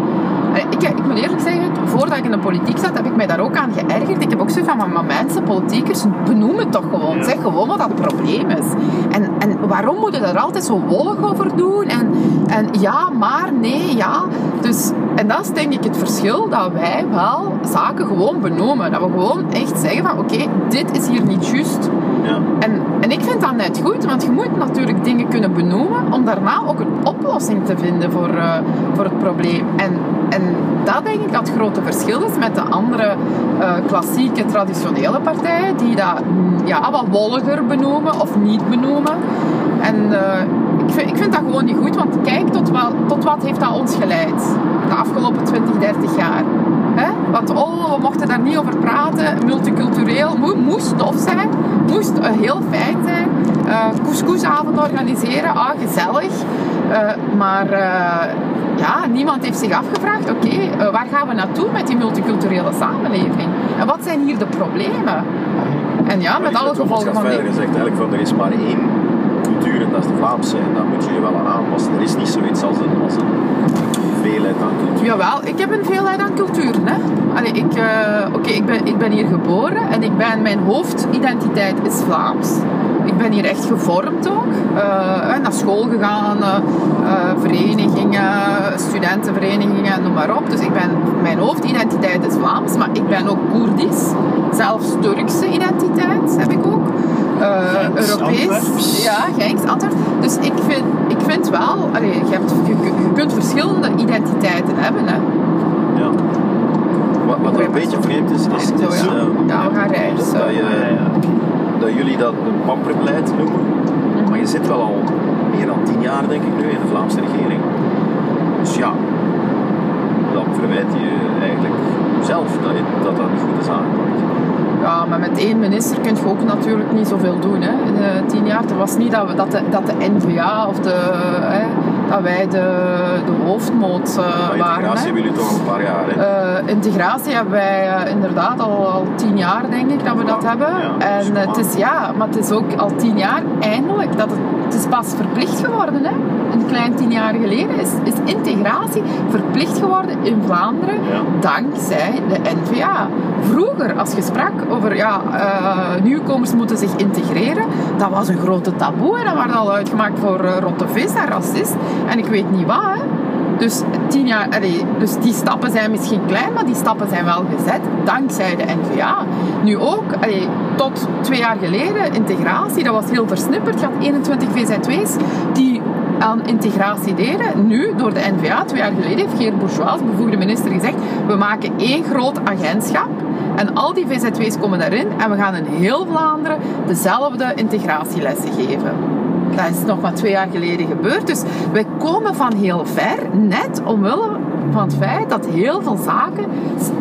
Eh, Ik, ik moet eerlijk zeggen, voordat ik in de politiek zat, heb ik mij daar ook aan geërgerd. Ik heb ook zoiets van, maar, mensen, politiekers, benoem het toch gewoon. Zeg gewoon wat dat probleem is. En, en waarom moeten we er altijd zo wollig over doen? En, en ja, maar, nee, ja. Dus, en dat is denk ik het verschil, dat wij wel zaken gewoon benoemen. Dat we gewoon echt zeggen van, oké, dit is hier niet juist. Ja. En, en ik vind dat net goed, want je moet natuurlijk dingen kunnen benoemen om daarna ook een oplossing te vinden voor, eh, voor het probleem. En, en dat denk ik dat het grote verschil is met de andere eh, klassieke, traditionele partijen, die dat mm, ja, wat wolliger benoemen of niet benoemen. En eh, ik, vind, ik vind dat gewoon niet goed, want kijk tot, wel, tot wat heeft dat ons geleid de afgelopen 20, 30 jaar. Hè? Want oh, we mochten daar niet over praten. Multicultureel mo- moest tof zijn, moest heel fijn zijn. Eh couscousavond organiseren, ah, gezellig. Eh, maar eh, ja, niemand heeft zich afgevraagd, oké, waar gaan we naartoe met die multiculturele samenleving? En wat zijn hier de problemen? En ja, met alle gevolgen van die... die... gezegd eigenlijk van er is maar één cultuur en dat is de Vlaamse. En daar moet je je wel aan aanpassen. Er is niet zoiets als een, als een veelheid aan cultuur. Jawel, ik heb een veelheid aan culturen. Hè. Allee, ik, Oké, ik, ben, ik ben hier geboren en ik ben, mijn hoofdidentiteit is Vlaams. Ik ben hier echt gevormd ook. Eh, naar school gegaan, eh, eh, verenigingen, studentenverenigingen, noem maar op. Dus ik ben, mijn hoofdidentiteit is Vlaams, maar ik ben ook Koerdisch. Zelfs Turkse identiteit heb ik ook. Genks, Europees. Antwerps. Ja, Genks. Dus ik vind, ik vind wel, allee, je, hebt, je, je kunt verschillende identiteiten hebben. Hè. Ja. Wat, wat er een beetje vreemd is, is, is, ja. eh, Ja, we gaan rijden, dat, zo. dat, je, dat jullie dat een pamperbeleid noemen. Maar je zit wel al meer dan tien jaar, denk ik, nu in de Vlaamse regering. Dus ja, dan verwijt je eigenlijk zelf dat dat, dat niet goed is aangepakt. Ja, maar met één minister kun je ook natuurlijk niet zoveel doen. Hè. In de tien jaar, er was niet dat, we, dat, de, dat de NVA of de, hè, dat wij de, de hoofdmoot eh, waren. integratie hebben jullie toch al een paar jaar. Hè? Eh, integratie hebben wij eh, inderdaad al, al tien jaar denk ik dat we dat hebben. Ja, en het is ja, maar het is ook al tien jaar eindelijk dat het, het is pas verplicht geworden. Hè? Een klein tien jaar geleden is, is integratie verplicht geworden in Vlaanderen Ja. dankzij de NVA. Vroeger, als je sprak over ja, nieuwkomers moeten zich integreren, dat was een grote taboe en dat werd al uitgemaakt voor rotte vis en racist. En ik weet niet wat. Hè? Dus, tien jaar, allee, dus die stappen zijn misschien klein, maar die stappen zijn wel gezet dankzij de NVA. Nu ook, tot twee jaar geleden, integratie, dat was heel versnipperd. Je had 21 VZW's die aan integratie deden. Nu, door de NVA, twee jaar geleden, heeft Geert Bourgeois, bevoegde minister, gezegd we maken één groot agentschap en al die VZW's komen daarin en we gaan in heel Vlaanderen dezelfde integratielessen geven. Dat is nog maar twee jaar geleden gebeurd. Dus wij komen van heel ver, net omwille van het feit dat heel veel zaken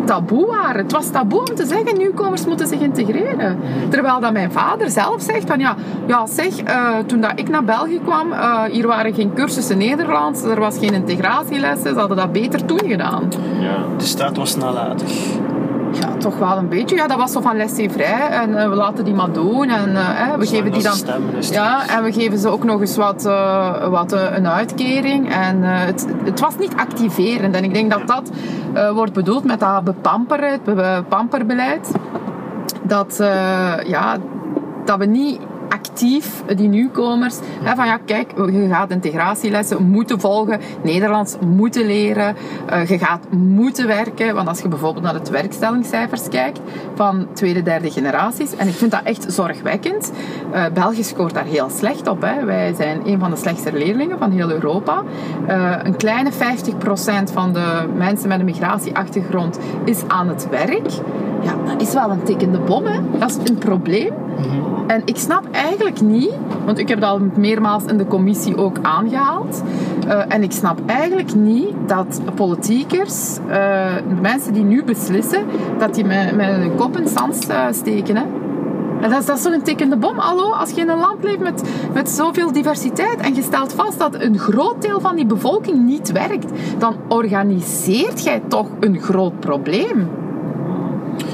taboe waren. Het was taboe om te zeggen, nieuwkomers moeten zich integreren. Terwijl dat mijn vader zelf zegt van ja, ja zeg, eh, toen dat ik naar België kwam, eh, hier waren geen cursussen Nederlands, er was geen integratielessen, ze hadden dat beter toen gedaan. Ja. De staat was nalatig. Ja, toch wel een beetje. Ja, dat was zo van laissez-vrij en eh, we laten die maar doen en eh, we geven die dan... Ja, en we geven ze ook nog eens wat, eh, wat een uitkering. En het, het was niet activerend. En ik denk dat dat wordt bedoeld met dat bepamperen, het be- pamperbeleid. Dat, ja, dat we niet actief die nieuwkomers, van ja, kijk, je gaat integratielessen moeten volgen, Nederlands moeten leren, eh, je gaat moeten werken, want als je bijvoorbeeld naar het werkstellingscijfers kijkt van tweede, derde generaties, en ik vind dat echt zorgwekkend, eh, België scoort daar heel slecht op. Hè. Wij zijn een van de slechtste leerlingen van heel Europa. Eh, een kleine 50% van de mensen met een migratieachtergrond is aan het werk. Ja, dat is wel een tikkende bom. Hè. Dat is een probleem. En ik snap eigenlijk niet, want ik heb dat al meermaals in de commissie ook aangehaald. eh, en ik snap eigenlijk niet dat politiekers, eh, de mensen die nu beslissen, dat die met, met hun kop in zand eh, steken. Hè. En dat is, dat is zo'n tikkende bom. Hallo, als je in een land leeft met, met zoveel diversiteit en je stelt vast dat een groot deel van die bevolking niet werkt, dan organiseert jij toch een groot probleem.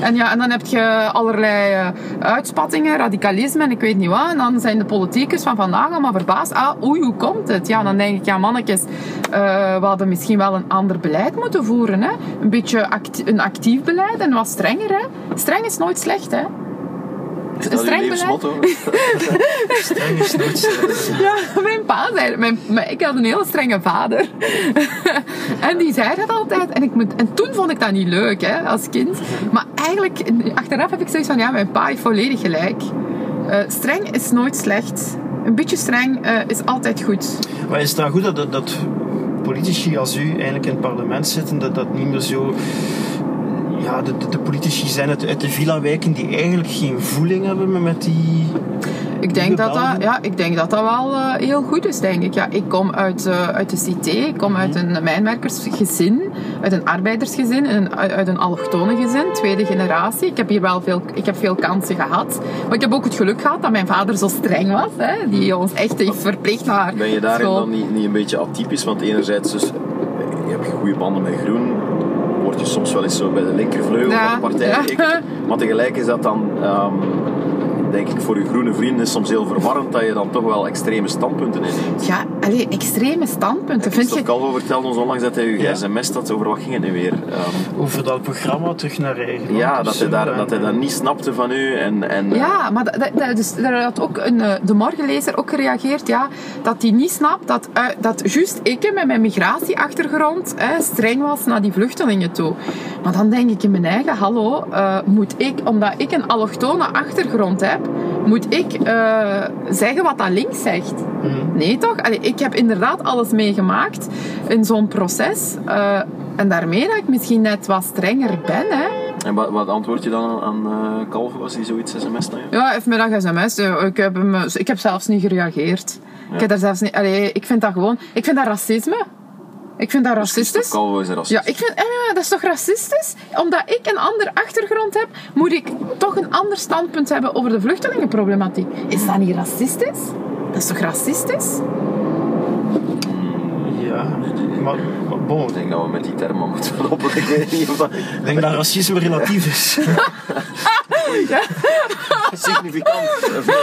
En, ja, en dan heb je allerlei eh, uitspattingen, radicalisme en ik weet niet wat. En dan zijn de politiekers van vandaag allemaal verbaasd. Ah, oei, hoe komt het? Ja, dan denk ik, ja mannetjes, eh, we hadden misschien wel een ander beleid moeten voeren. Hè? Een beetje een actief beleid en wat strenger. Hè? Streng is nooit slecht, hè? Is Een dat streng levensmotto? Streng is nooit. Ja, mijn pa zei. Mijn, mijn- ik had een hele strenge vader. en die zei dat altijd. En, ik moet, en toen vond ik dat niet leuk, hè, als kind. Maar eigenlijk, achteraf heb ik zoiets van, ja, mijn pa heeft volledig gelijk. Eh, streng is nooit slecht. Een beetje streng eh, is altijd goed. Maar is het dan goed dat, dat, dat politici als u eigenlijk in het parlement zitten, dat dat niet meer zo... Ja, de, de, de politici zijn uit, uit de villa-wijken die eigenlijk geen voeling hebben met- die... Ik denk, dat dat, ja, ik denk dat dat wel eh, heel goed is, denk ik. Ja, ik kom uit, eh, uit de cité, ik kom uit een mijnwerkersgezin, uit een arbeidersgezin, een, uit een allochtone gezin, tweede generatie. Ik heb hier wel veel, ik heb veel kansen gehad. Maar ik heb ook het geluk gehad dat mijn vader zo streng was, hè, die ons echt heeft verplicht naar Ben je daarin school. dan niet, niet een beetje atypisch? Want enerzijds dus, je hebt goede banden met Groen, je soms wel eens zo bij de linkervleugel Ja, van de partij ja. Maar tegelijk is dat dan, ehm, denk ik, voor je groene vrienden soms heel verwarrend dat je dan toch wel extreme standpunten inneemt. Ja, allee, extreme standpunten. Vind je, Calvo vertelde ons onlangs dat hij je Ja. sms had over wat ging het nu weer? Ehm, Over dat programma terug naar eigen ja, land dat hij, daar, En- dat hij dat niet snapte van u. En, en, Ja, maar dat, dat- dat- dus, daar had ook een, eh, de morgenlezer ook gereageerd, ja, dat hij niet snapt dat, eh, dat juist ik met mijn migratieachtergrond eh, streng was naar die vluchtelingen toe. Maar dan denk ik in mijn eigen, hallo, eh, moet ik, omdat ik een allochtone achtergrond heb, moet ik eh, zeggen wat dat links zegt? Nee toch? Allee, ik heb inderdaad alles meegemaakt in zo'n proces. eh, en daarmee dat ik misschien net wat strenger ben, hè. en wat, wat antwoord je dan aan, eh, Calvo als hij zoiets sms naar je? Ja, hij heeft mij dat sms. Ik heb, hem, ik heb zelfs niet gereageerd. Ik, heb daar zelfs niet, allee, ik vind dat gewoon... Ik vind dat racisme. Ik vind dat racistisch. Is er als Ja, ik vind... eh, dat is toch racistisch? Omdat ik een andere achtergrond heb, moet ik toch een ander standpunt hebben over de vluchtelingenproblematiek. Is dat niet racistisch? Dat is toch racistisch? Ja, maar bon, Ik denk dat we met die termen moeten stoppen. Ik weet niet of dat... ik denk dat racisme relatief is. significant. Eh,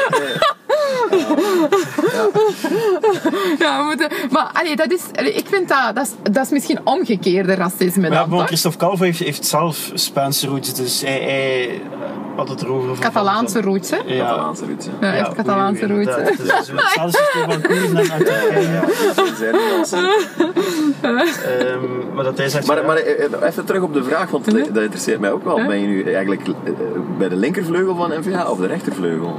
Ja, we moeten, maar allee, dat is, allee, ik vind dat, dat is, dat is misschien omgekeerde racisme Maar ja, dan, bon? Christophe Calvo heeft, heeft zelf Spaanse roots, dus hij, hij had het erover. van- Catalaanse roots, hè? Ja. Catalaanse roots. Ja, echt Catalaanse roots. Het is hetzelfde systeem van Koerden en Turkije. Ehm, maar dat hij zegt... Maar, eh, eh, even terug op de vraag, want dat dat interesseert mij ook wel. Ben je nu eigenlijk eh, bij de linkervleugel van NVA of de rechtervleugel?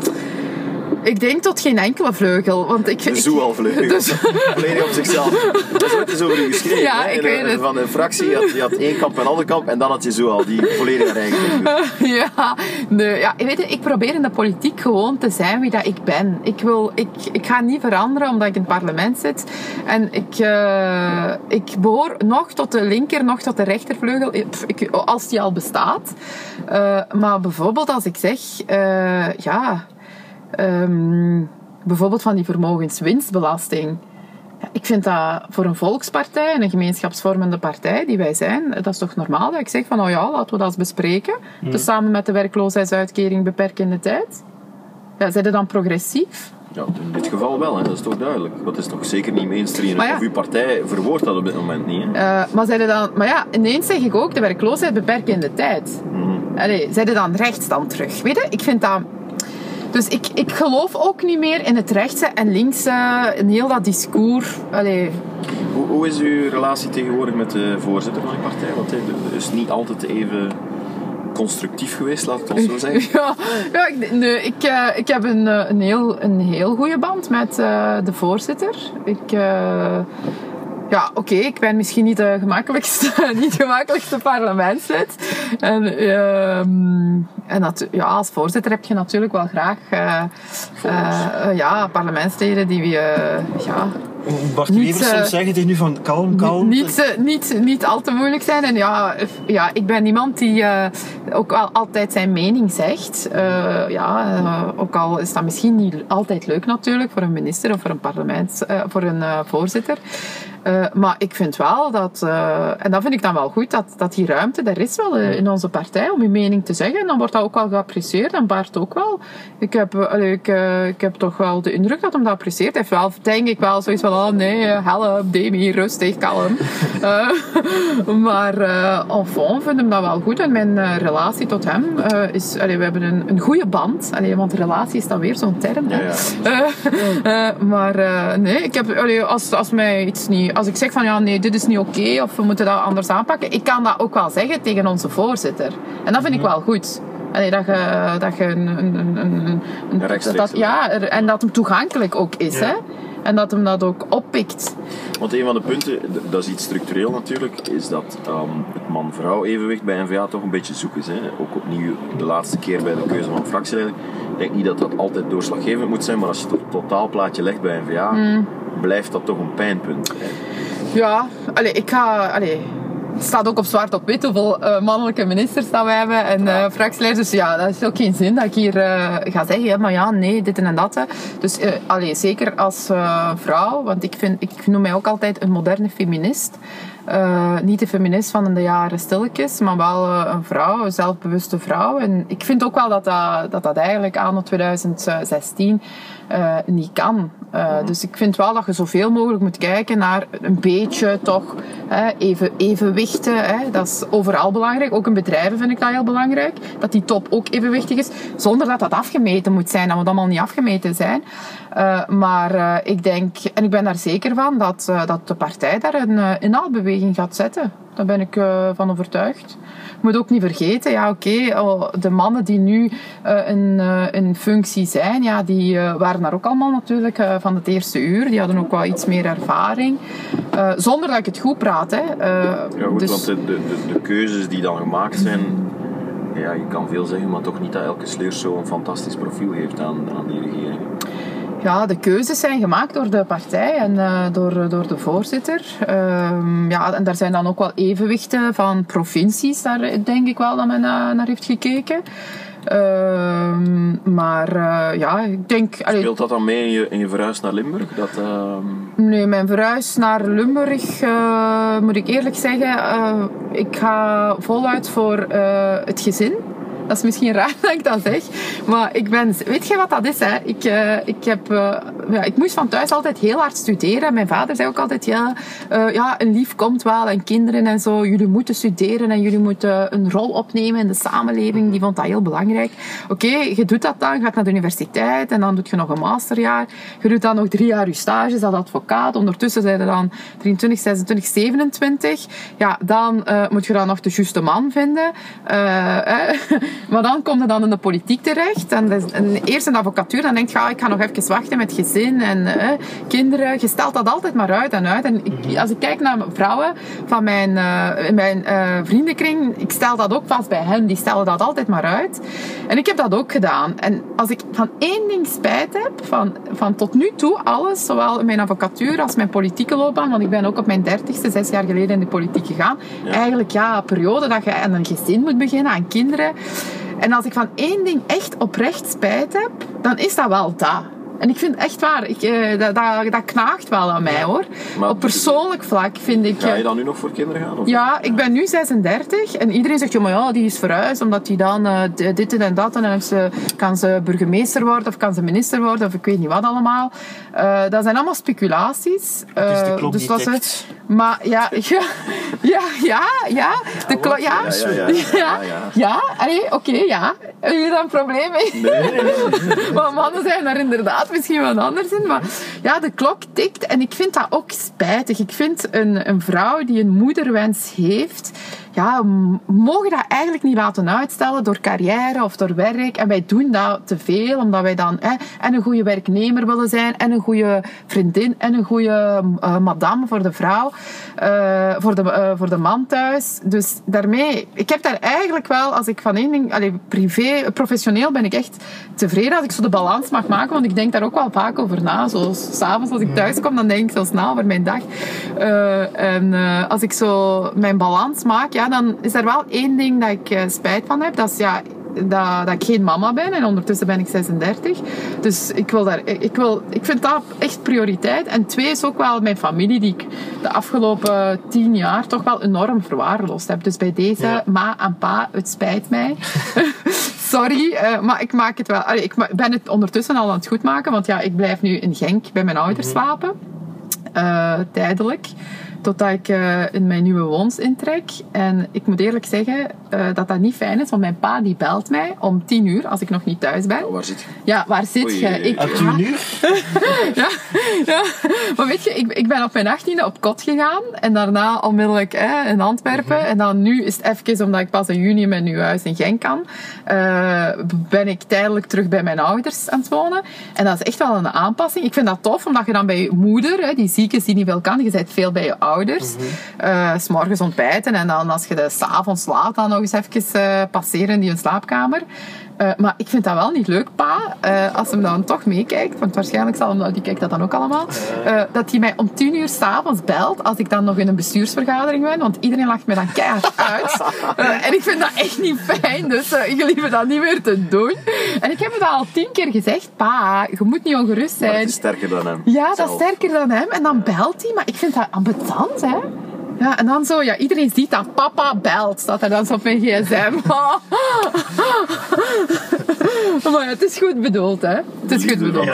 Ik denk tot geen enkele vleugel, want ik... De ik- Zoal-vleugel. Dus- Volledig op zichzelf. Dat is ooit eens over u geschreven. Ja, hè? ik In weet een- het. Van een fractie, je had, je had één kamp en een ander kamp en dan had je Zoal, die volledig haar eigen. Ja, nee, ja, weet je, ik probeer in de politiek gewoon te zijn wie dat ik ben. Ik, wil, ik, ik ga niet veranderen omdat ik in het parlement zit. En ik, eh, ik behoor nog tot de linker, nog tot de rechtervleugel, eh, ik, als die al bestaat. Eh, maar bijvoorbeeld als ik zeg, eh, ja, ehm, bijvoorbeeld van die vermogenswinstbelasting. Ja, Ik vind dat voor een volkspartij en een gemeenschapsvormende partij die wij zijn, dat is toch normaal dat ik zeg van, oh ja, laten we dat eens bespreken. Dus samen met de werkloosheidsuitkering beperkende tijd. Ja, zijn dan progressief? Ja, in dit geval wel, hè. dat is toch duidelijk. Dat is toch zeker niet mainstream. Maar ja. Of uw partij verwoordt dat op dit moment niet. Hè? Eh, maar zeiden dan, maar ja, ineens zeg ik ook de werkloosheid beperkende tijd. Allee, zeiden dan rechts dan terug? Weet je, ik vind dat. Dus ik, ik geloof ook niet meer in het rechtse en linkse, in heel dat discours. Allee, Hoe, hoe is uw relatie tegenwoordig met de voorzitter van uw partij? Want hij is niet altijd even constructief geweest, laat het ons zo zeggen. Ja, ja ik, nee, ik, eh, ik heb een, eh, een, heel, een heel goede band met eh, de voorzitter. Ik, ja, oké, ik ben misschien niet de gemakkelijkste, niet gemakkelijkste parlementslid. En, ehm, en dat, ja, als voorzitter heb je natuurlijk wel graag eh, eh, eh, ja, parlementsleden die... eh, ja, Bart niet, Wevers eh, soms zeggen tegen nu van kalm, kalm. niet, eh, niet, niet al te moeilijk zijn. En ja, ja ik ben iemand die eh, ook al, altijd zijn mening zegt. Eh, ja, eh, ook al is dat misschien niet altijd leuk natuurlijk voor een minister of voor een parlement, eh, voor een eh, voorzitter. Eh, maar ik vind wel dat, eh, en dat vind ik dan wel goed, dat, dat die ruimte er is wel eh, in onze partij om je mening te zeggen. En dan wordt dat ook wel geapprecieerd en Bart ook wel. Ik heb, eh, ik, eh, ik heb toch wel de indruk dat hem dat apprecieert. Hij heeft wel, denk ik wel, zoiets van, oh nee, eh, help, Demi, rustig, kalm. Eh, maar uh, enfant vind hem dat wel goed. En mijn eh, relatie tot hem is, allee, we hebben een, een goede band. Allee, want relatie is dan weer zo'n term. hè. Ja, ja. Maar nee, ik heb, allee, als, als, mij iets niet, als ik zeg van ja, nee, dit is niet oké of we moeten dat anders aanpakken, ik kan dat ook wel zeggen tegen onze voorzitter. En dat vind ik wel goed. Allee, dat je, dat je een, een, een, een, dat, ja, en dat hem toegankelijk ook is. Ja. Hè? En dat hem dat ook oppikt. Want een van de punten, dat is iets structureel natuurlijk, is dat ehm, het man-vrouw evenwicht bij NVA toch een beetje zoek is. Hè? Ook opnieuw de laatste keer bij de keuze van fractieleider. Ik denk niet dat dat altijd doorslaggevend moet zijn, maar als je het totaalplaatje legt bij NVA, Hmm. blijft dat toch een pijnpunt. Hè? Ja, allee, ik ga. Allee, het staat ook op zwart op wit hoeveel eh, mannelijke ministers dat we hebben en fractieleiders. Dus ja, dat is ook geen zin dat ik hier eh, ga zeggen, ja, maar ja, nee, dit en dat. hè. Dus allee, zeker als vrouw, want ik, vind, ik noem mij ook altijd een moderne feminist. Niet de feminist van de jaren stilletjes, maar wel een vrouw, een zelfbewuste vrouw. En ik vind ook wel dat dat, dat, dat eigenlijk anno 2016 eh, niet kan. Eh, Dus ik vind wel dat je zoveel mogelijk moet kijken naar een beetje toch hè, even, evenwichten. Hè. Dat is overal belangrijk. Ook in bedrijven vind ik dat heel belangrijk. Dat die top ook evenwichtig is. Zonder dat dat afgemeten moet zijn. Dat moet allemaal niet afgemeten zijn. Eh, maar ik denk, en ik ben daar zeker van, dat, dat de partij daar een uh, inhaalbeweging gaat zetten. Daar ben ik uh, van overtuigd. Je moet ook niet vergeten, ja oké, okay, de mannen die nu uh, in, in functie zijn, ja, die waren daar ook allemaal natuurlijk van het eerste uur. Die hadden ook wel iets meer ervaring. zonder dat ik het goed praat. Hè. ja goed, dus... want de, de, de, keuzes die dan gemaakt zijn, ja, je kan veel zeggen, maar toch niet dat elke sleurshow een fantastisch profiel heeft aan, aan die regering. Ja, de keuzes zijn gemaakt door de partij en uh, door, door de voorzitter. Uh, ja, en daar zijn dan ook wel evenwichten van provincies, daar denk ik wel dat men uh, naar heeft gekeken. Uh, maar ja, ik denk... Allee, Speelt dat dan mee in je, in je verhuis naar Limburg? Dat, Nee, mijn verhuis naar Limburg, moet ik eerlijk zeggen, ik ga voluit voor het gezin. Dat is misschien raar dat ik dat zeg. Maar ik ben... Weet je wat dat is, hè? Ik, eh, ik, heb, eh, ja, ik moest van thuis altijd heel hard studeren. Mijn vader zei ook altijd, ja, eh, ja, een lief komt wel en kinderen en zo. Jullie moeten studeren en jullie moeten een rol opnemen in de samenleving. Die vond dat heel belangrijk. Oké, je doet dat dan, gaat naar de universiteit en dan doe je nog een masterjaar. Je doet dan nog drie jaar je stages als advocaat. Ondertussen zijn er dan 23, 26, 27. Ja, dan moet je dan nog de juiste man vinden. Eh. Maar dan kom je dan in de politiek terecht. En, is- en eerst de advocatuur, dan denk je, ah, ik ga nog even wachten met gezin en eh, kinderen. Je stelt dat altijd maar uit en uit. En ik, als ik kijk naar vrouwen van mijn, eh, mijn eh, vriendenkring, ik stel dat ook vast bij hen. Die stellen dat altijd maar uit. En ik heb dat ook gedaan. En als ik van één ding spijt heb, van, van tot nu toe alles, zowel mijn advocatuur als mijn politieke loopbaan, want ik ben ook op mijn dertigste, zes jaar geleden in de politiek gegaan. Eigenlijk ja, een periode dat je aan een gezin moet beginnen, aan kinderen. En als ik van één ding echt oprecht spijt heb, dan is dat wel dat. En ik vind echt waar, ik, eh, dat, dat, dat knaagt wel aan mij hoor. Maar- Op persoonlijk vlak vind ik... Ga je eh, dan nu nog voor kinderen gaan? Of? ja, ik ben nu 36 en iedereen zegt, ja, maar ja, die is verhuisd omdat die dan eh, dit en dat en dan ze, kan ze burgemeester worden of kan ze minister worden of ik weet niet wat allemaal. Dat zijn allemaal speculaties. Dus dat ze- tikt. Maar ja, ja, ja, ja, ja. De klo- ja, Ja, ja, ja. oké, ja. Heb je daar een probleem mee? maar mannen zijn daar inderdaad misschien wat anders in. Maar ja, de klok tikt en ik vind dat ook spijtig. Ik vind een, een vrouw die een moederwens heeft, ja, mogen dat eigenlijk niet laten uitstellen door carrière of door werk. En wij doen dat te veel, omdat wij dan hè, en een goede werknemer willen zijn, en een goede vriendin, en een goede eh, madame voor de vrouw, eh, voor, de, eh, voor de man thuis. Dus daarmee, ik heb daar eigenlijk wel, als ik van één ding, privé, professioneel ben ik echt tevreden als ik zo de balans mag maken, want ik denk daar ook wel vaak over na. Zoals s'avonds als ik thuis kom, dan denk ik zo snel over mijn dag. En als ik zo mijn balans maak, ja, dan is er wel één ding dat ik eh, spijt van heb. Dat is ja, dat, dat ik geen mama ben en ondertussen ben ik 36. Dus ik, wil daar, ik, wil, ik vind dat echt prioriteit. En twee is ook wel mijn familie die ik de afgelopen tien jaar toch wel enorm verwaarloosd heb. Dus bij deze, Ja. ma en pa, het spijt mij. Sorry, eh, maar ik maak het wel. Allee, ik ben het ondertussen al aan het goedmaken, want ja, ik blijf nu in Genk bij mijn ouders slapen. Eh, tijdelijk. Totdat ik eh, in mijn nieuwe woons intrek. En ik moet eerlijk zeggen eh, dat dat niet fijn is, want mijn pa die belt mij om tien uur als ik nog niet thuis ben. Oh, waar zit je? Ja, waar zit Oei, je? Ik, Hebt u ja, nu? ja, ja, maar weet je, ik, ik ben op mijn 18e op kot gegaan en daarna onmiddellijk hè, in Antwerpen. En dan nu is het even, omdat ik pas in juni mijn nieuw huis in Genk kan, eh, ben ik tijdelijk terug bij mijn ouders aan het wonen. En dat is echt wel een aanpassing. Ik vind dat tof, omdat je dan bij je moeder, hè, die ziek is, die niet veel kan, je bent veel bij je ouders. Eh, s morgens ontbijten en dan als je de s'avonds laat dan nog eens even eh, passeren in die slaapkamer. Eh, maar ik vind dat wel niet leuk, pa, eh, als hem dan toch meekijkt, want waarschijnlijk zal hem, die kijkt dat dan ook allemaal, eh, dat hij mij om tien uur s'avonds belt, als ik dan nog in een bestuursvergadering ben, want iedereen lacht me dan keihard uit. En ik vind dat echt niet fijn, dus jullie me dat niet meer te doen. En ik heb het al tien keer gezegd, pa, je moet niet ongerust Maar het zijn. is sterker dan hem. Ja, dat is sterker dan hem. En dan belt hij, maar ik vind dat ambetant, hè. Ja, en dan zo, ja, iedereen ziet dat papa belt, staat er dan zo op mijn gsm. maar ja, het is goed bedoeld, hè. Het is goed bedoeld.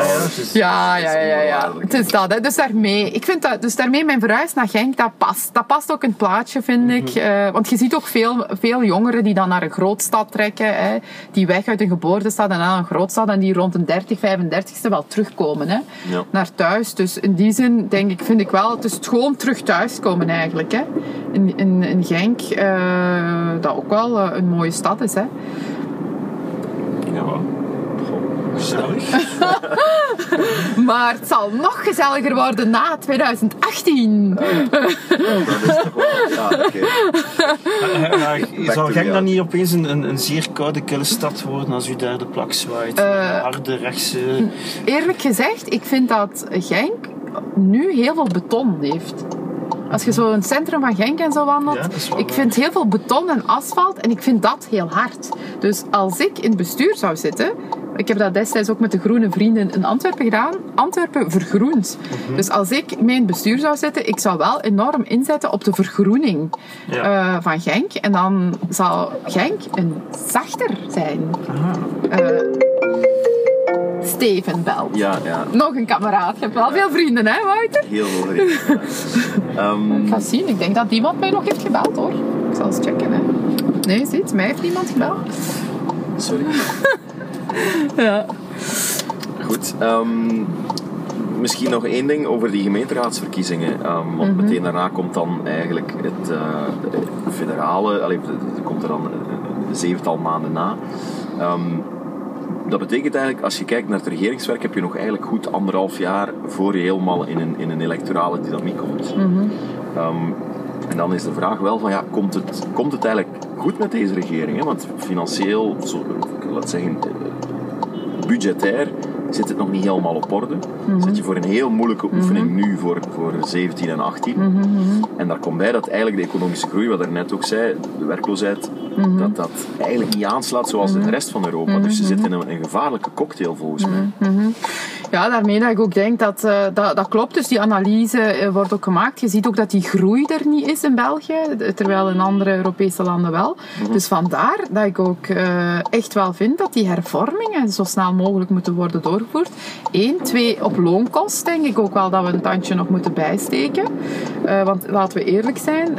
Ja, ja, Ja, ja, ja, ja, ja. onvoorwaardelijk. Het is dat, hè. Dus daarmee, ik vind dat, dus daarmee mijn verhuis naar Genk, dat past. Dat past ook in het plaatje, vind ik. Eh, want je ziet ook veel, veel jongeren die dan naar een grootstad trekken, hè. Die weg uit een geboortestad en naar een grootstad en die rond een 30, 35ste wel terugkomen, hè. Ja. Naar thuis. Dus in die zin, denk ik, vind ik wel, het is gewoon terug thuiskomen eigenlijk, hè. In, in, in Genk, eh, dat ook wel eh, een mooie stad is, hè. Ja. Gezellig. Maar het zal nog gezelliger worden na 2018. Dat is toch wel... Zal Genk dan niet opeens een, een, een zeer koude, kille stad worden als u daar de plak zwaait? Eh, Harde rechtse... Eerlijk gezegd, ik vind dat Genk nu heel veel beton heeft. Als je zo in het centrum van Genk en zo wandelt, Ja, ik vind heel veel beton en asfalt en ik vind dat heel hard. Dus als ik in het bestuur zou zitten, Ik heb dat destijds ook met de Groene Vrienden in Antwerpen gedaan. Antwerpen vergroent. Mhm. Dus als ik mijn bestuur zou zetten, ik zou wel enorm inzetten op de vergroening Ja. eh, van Genk. En dan zal Genk een zachter zijn. Eh, Steven belt. Ja, ja. Nog een kameraad. Je hebt wel veel vrienden, hè, Wouter? Heel veel vrienden. Ehm, Ik ga zien. Ik denk dat iemand mij nog heeft gebeld, hoor. Ik zal eens checken, hè. Nee, ziet, mij heeft niemand gebeld. sorry. Ja. Goed. ehm, misschien nog één ding over die gemeenteraadsverkiezingen. Ehm, want meteen daarna komt dan eigenlijk het eh, federale... Allee, komt er dan een- zevental maanden na. Dat betekent eigenlijk, als je kijkt naar het regeringswerk, heb je nog eigenlijk goed anderhalf jaar voor je helemaal in een, in een electorale dynamiek komt. Ehm, en dan is de vraag wel van, ja, komt het, komt het eigenlijk goed met deze regering? Hè? Want financieel, zo, laat zeggen, eh, budgetair zit het nog niet helemaal op orde. Zit je voor een heel moeilijke oefening nu voor, voor 17 en 18. En daar komt bij dat eigenlijk de economische groei, wat er net ook zei, de werkloosheid, dat dat eigenlijk niet aanslaat zoals de rest van Europa. Dus je zit in een, een gevaarlijke cocktail volgens mij. Ja, daarmee dat ik ook denk dat eh, dat, dat klopt. Dus die analyse eh, wordt ook gemaakt. Je ziet ook dat die groei er niet is in België, terwijl in andere Europese landen wel. Dus vandaar dat ik ook eh, echt wel vind dat die hervormingen zo snel mogelijk moeten worden doorgevoerd. Eén, twee, op loonkost denk ik ook wel dat we een tandje nog moeten bijsteken. Want laten we eerlijk zijn,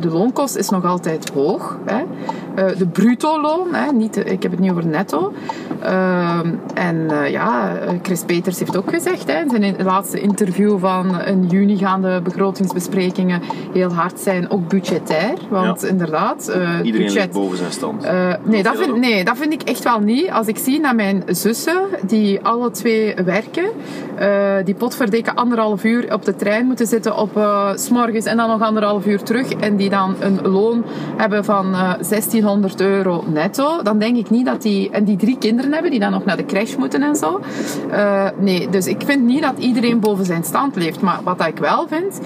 de loonkost is nog altijd hoog. Hè. De bruto loon, hè, niet, ik heb het niet over netto. Ehm, en eh, ja, eh, Chris Peters heeft ook gezegd hè, in zijn laatste interview van in juni gaan de begrotingsbesprekingen heel hard zijn, ook budgetair. Want Ja. inderdaad, eh, Iedereen budget... ligt boven zijn stand. Eh, nee, dat vind, nee, dat vind ik echt wel niet. Als ik zie naar mijn zussen, die alle twee werken, eh, die potverdikken anderhalf uur op de trein moeten zitten op eh, s s'morgens en dan nog anderhalf uur terug en die dan een loon hebben van eh 1600 euro netto, dan denk ik niet dat die... En die drie kinderen hebben die dan nog naar de crash moeten en zo. Eh, nee, dus ik vind niet dat iedereen boven zijn stand leeft. Maar wat dat ik wel vind,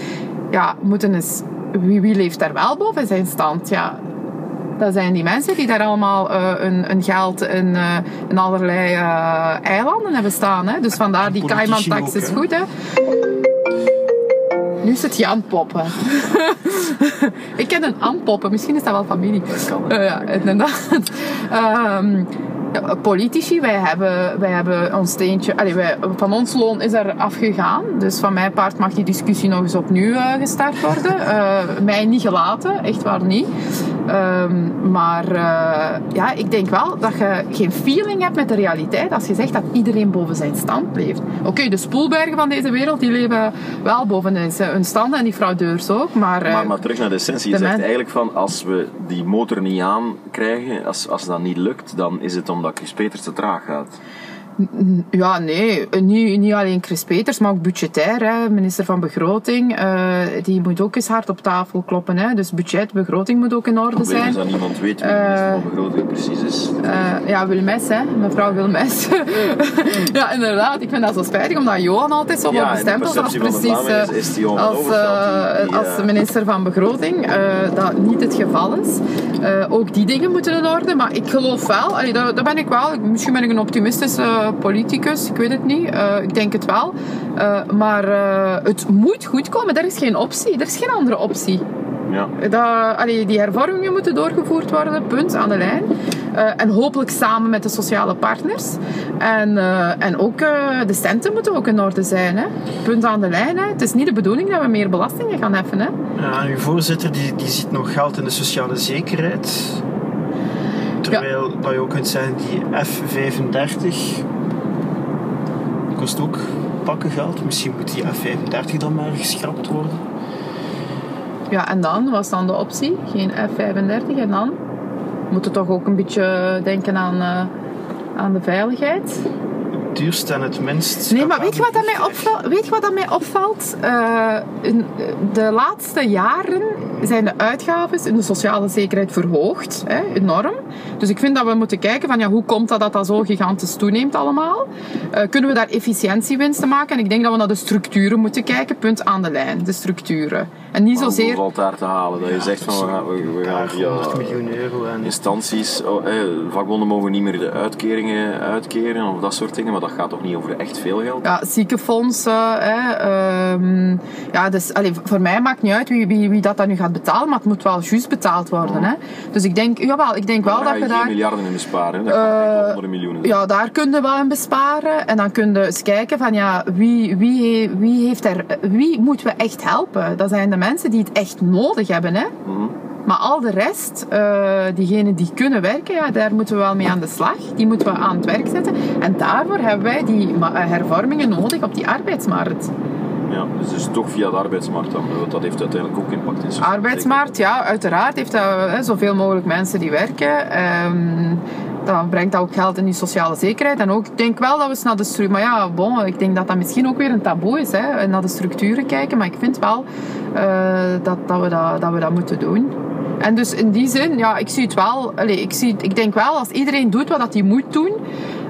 ja, moeten eens... Wie, wie leeft daar wel boven zijn stand? Ja, dat zijn die mensen die daar allemaal eh, een, een geld in, eh, in allerlei eilanden hebben staan. Hè? Dus vandaar die Cayman-tax is goed. Hè? Nu het Jan Poppen. ik ken een Ann Poppen, misschien is dat wel familie. kan, hè. Eh, ja, inderdaad. Ja, politici, wij hebben, wij hebben ons steentje... Allee, wij, van ons loon is er afgegaan. Dus van mijn part mag die discussie nog eens opnieuw eh, gestart worden. Eh, mij niet gelaten, echt waar niet. Ehm, maar eh, ja, ik denk wel dat je geen feeling hebt met de realiteit als je zegt dat iedereen boven zijn stand leeft. Oké, de spoelbergen van deze wereld die leven wel boven hun stand en die fraudeurs ook. Maar, eh, Maar, maar terug naar de essentie. Je de zegt men- eigenlijk van als we die motor niet aankrijgen, als, als dat niet lukt, dan is het omdat Chris Peters te traag gaat. Ja, nee. Niet, niet alleen Chris Peters, maar ook budgetair. Hè. Minister van Begroting, eh, die moet ook eens hard op tafel kloppen. Hè. Dus budget, begroting moet ook in orde zijn. dat niemand weet wie de minister van Begroting precies is. Eh, ja, Wilmes, hè. Mevrouw Wilmes. ja, inderdaad. Ik vind dat zo spijtig, omdat Johan altijd zo Ja, wordt bestempeld als precies eh, is- is als, die- eh, eh, minister van Begroting. eh, dat niet het geval is. Eh, ook die dingen moeten in orde. Maar ik geloof wel, allee, dat, dat ben ik wel. Misschien ben ik een optimistische eh, politicus, ik weet het niet. Eh, ik denk het wel. Eh, maar eh, het moet goed komen. Er is geen optie. Er is geen andere optie. Ja. Dat, allee, die hervormingen moeten doorgevoerd worden, punt aan de lijn. Eh, en hopelijk samen met de sociale partners. En, eh, en ook eh, de centen moeten ook in orde zijn. Hè. Punt aan de lijn. Hè. Het is niet de bedoeling dat we meer belastingen gaan heffen. Hè. Ja, uw voorzitter die, die ziet nog geld in de sociale zekerheid. Terwijl dat je ook kunt zeggen, die F35 kost ook pakken geld. Misschien moet die F35 dan maar geschrapt worden. Ja, en dan was dan de optie? Geen F-35. En dan moeten we toch ook een beetje denken aan, eh, aan de veiligheid. Het duurst en het minst. Nee, maar weet je wat dat mij opvalt? Weet je wat dat mij opvalt? Eh, in de laatste jaren zijn de uitgaven in de sociale zekerheid verhoogd, hè, enorm. Dus ik vind dat we moeten kijken van ja, hoe komt dat dat dat zo gigantisch toeneemt allemaal? Eh, kunnen we daar efficiëntiewinsten maken? En ik denk dat we naar de structuren moeten kijken, punt aan de lijn, de structuren. En niet Om zozeer... valt daar te halen. Dat je zegt van we gaan, we, we gaan Daar via 100 miljoen euro en instanties, oh, eh, vakbonden mogen niet meer de uitkeringen uitkeren of dat soort dingen, maar dat gaat toch niet over echt veel geld? Ja, ziekenfondsen. Hè, ehm, ja, dus, allee, voor mij maakt niet uit wie, wie, wie dat dan nu gaat betalen, maar het moet wel juist betaald worden. Hè. Dus ik denk, jawel, ik denk wel dat je we daar... miljarden in besparen. Dat honderden miljoenen. zijn. Ja, daar kun je wel in besparen. En dan kun je eens kijken van ja, wie, wie, wie, heeft er, wie moeten we echt helpen? Dat zijn de mensen die het echt nodig hebben. Hè? Mhm. Maar al de rest, eh diegenen die kunnen werken, ja, daar moeten we wel mee aan de slag. Die moeten we aan het werk zetten. En daarvoor hebben wij die eh, hervormingen nodig op die arbeidsmarkt. Ja, dus, dus toch via de arbeidsmarkt dan, want dat heeft uiteindelijk ook impact in sociale Arbeidsmarkt, ja, uiteraard heeft dat hè, zoveel mogelijk mensen die werken. Ehm dan brengt dat ook geld in die sociale zekerheid. En ook, ik denk wel dat we eens naar de structuur... Maar ja, bon, ik denk dat dat misschien ook weer een taboe is, hè, naar de structuren kijken. Maar ik vind wel eh, dat, dat, we dat, dat we dat moeten doen. En dus in die zin, ja, ik zie het wel... Allez, ik, zie, ik denk wel, als iedereen doet wat dat hij moet doen...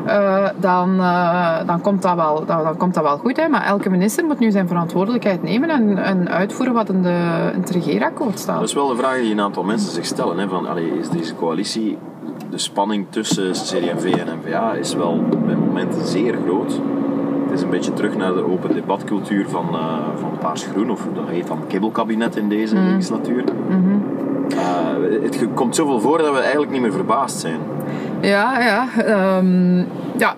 eh, dan, eh, dan, komt dat wel, dan, dan komt dat wel goed. Hè. Maar elke minister moet nu zijn verantwoordelijkheid nemen en, en uitvoeren wat in, de, in het regeerakkoord staat. Dat is wel de vraag die een aantal mensen zich stellen. Hè, van, allee, is deze coalitie, de spanning tussen CD&V en N-VA is wel bij momenten zeer groot. Het is een beetje terug naar de open debatcultuur van, eh, van Paars Groen, of dat heet dan kibbelkabinet in deze legislatuur. Eh, het komt zoveel voor dat we eigenlijk niet meer verbaasd zijn. Ja, ja. ehm, ja.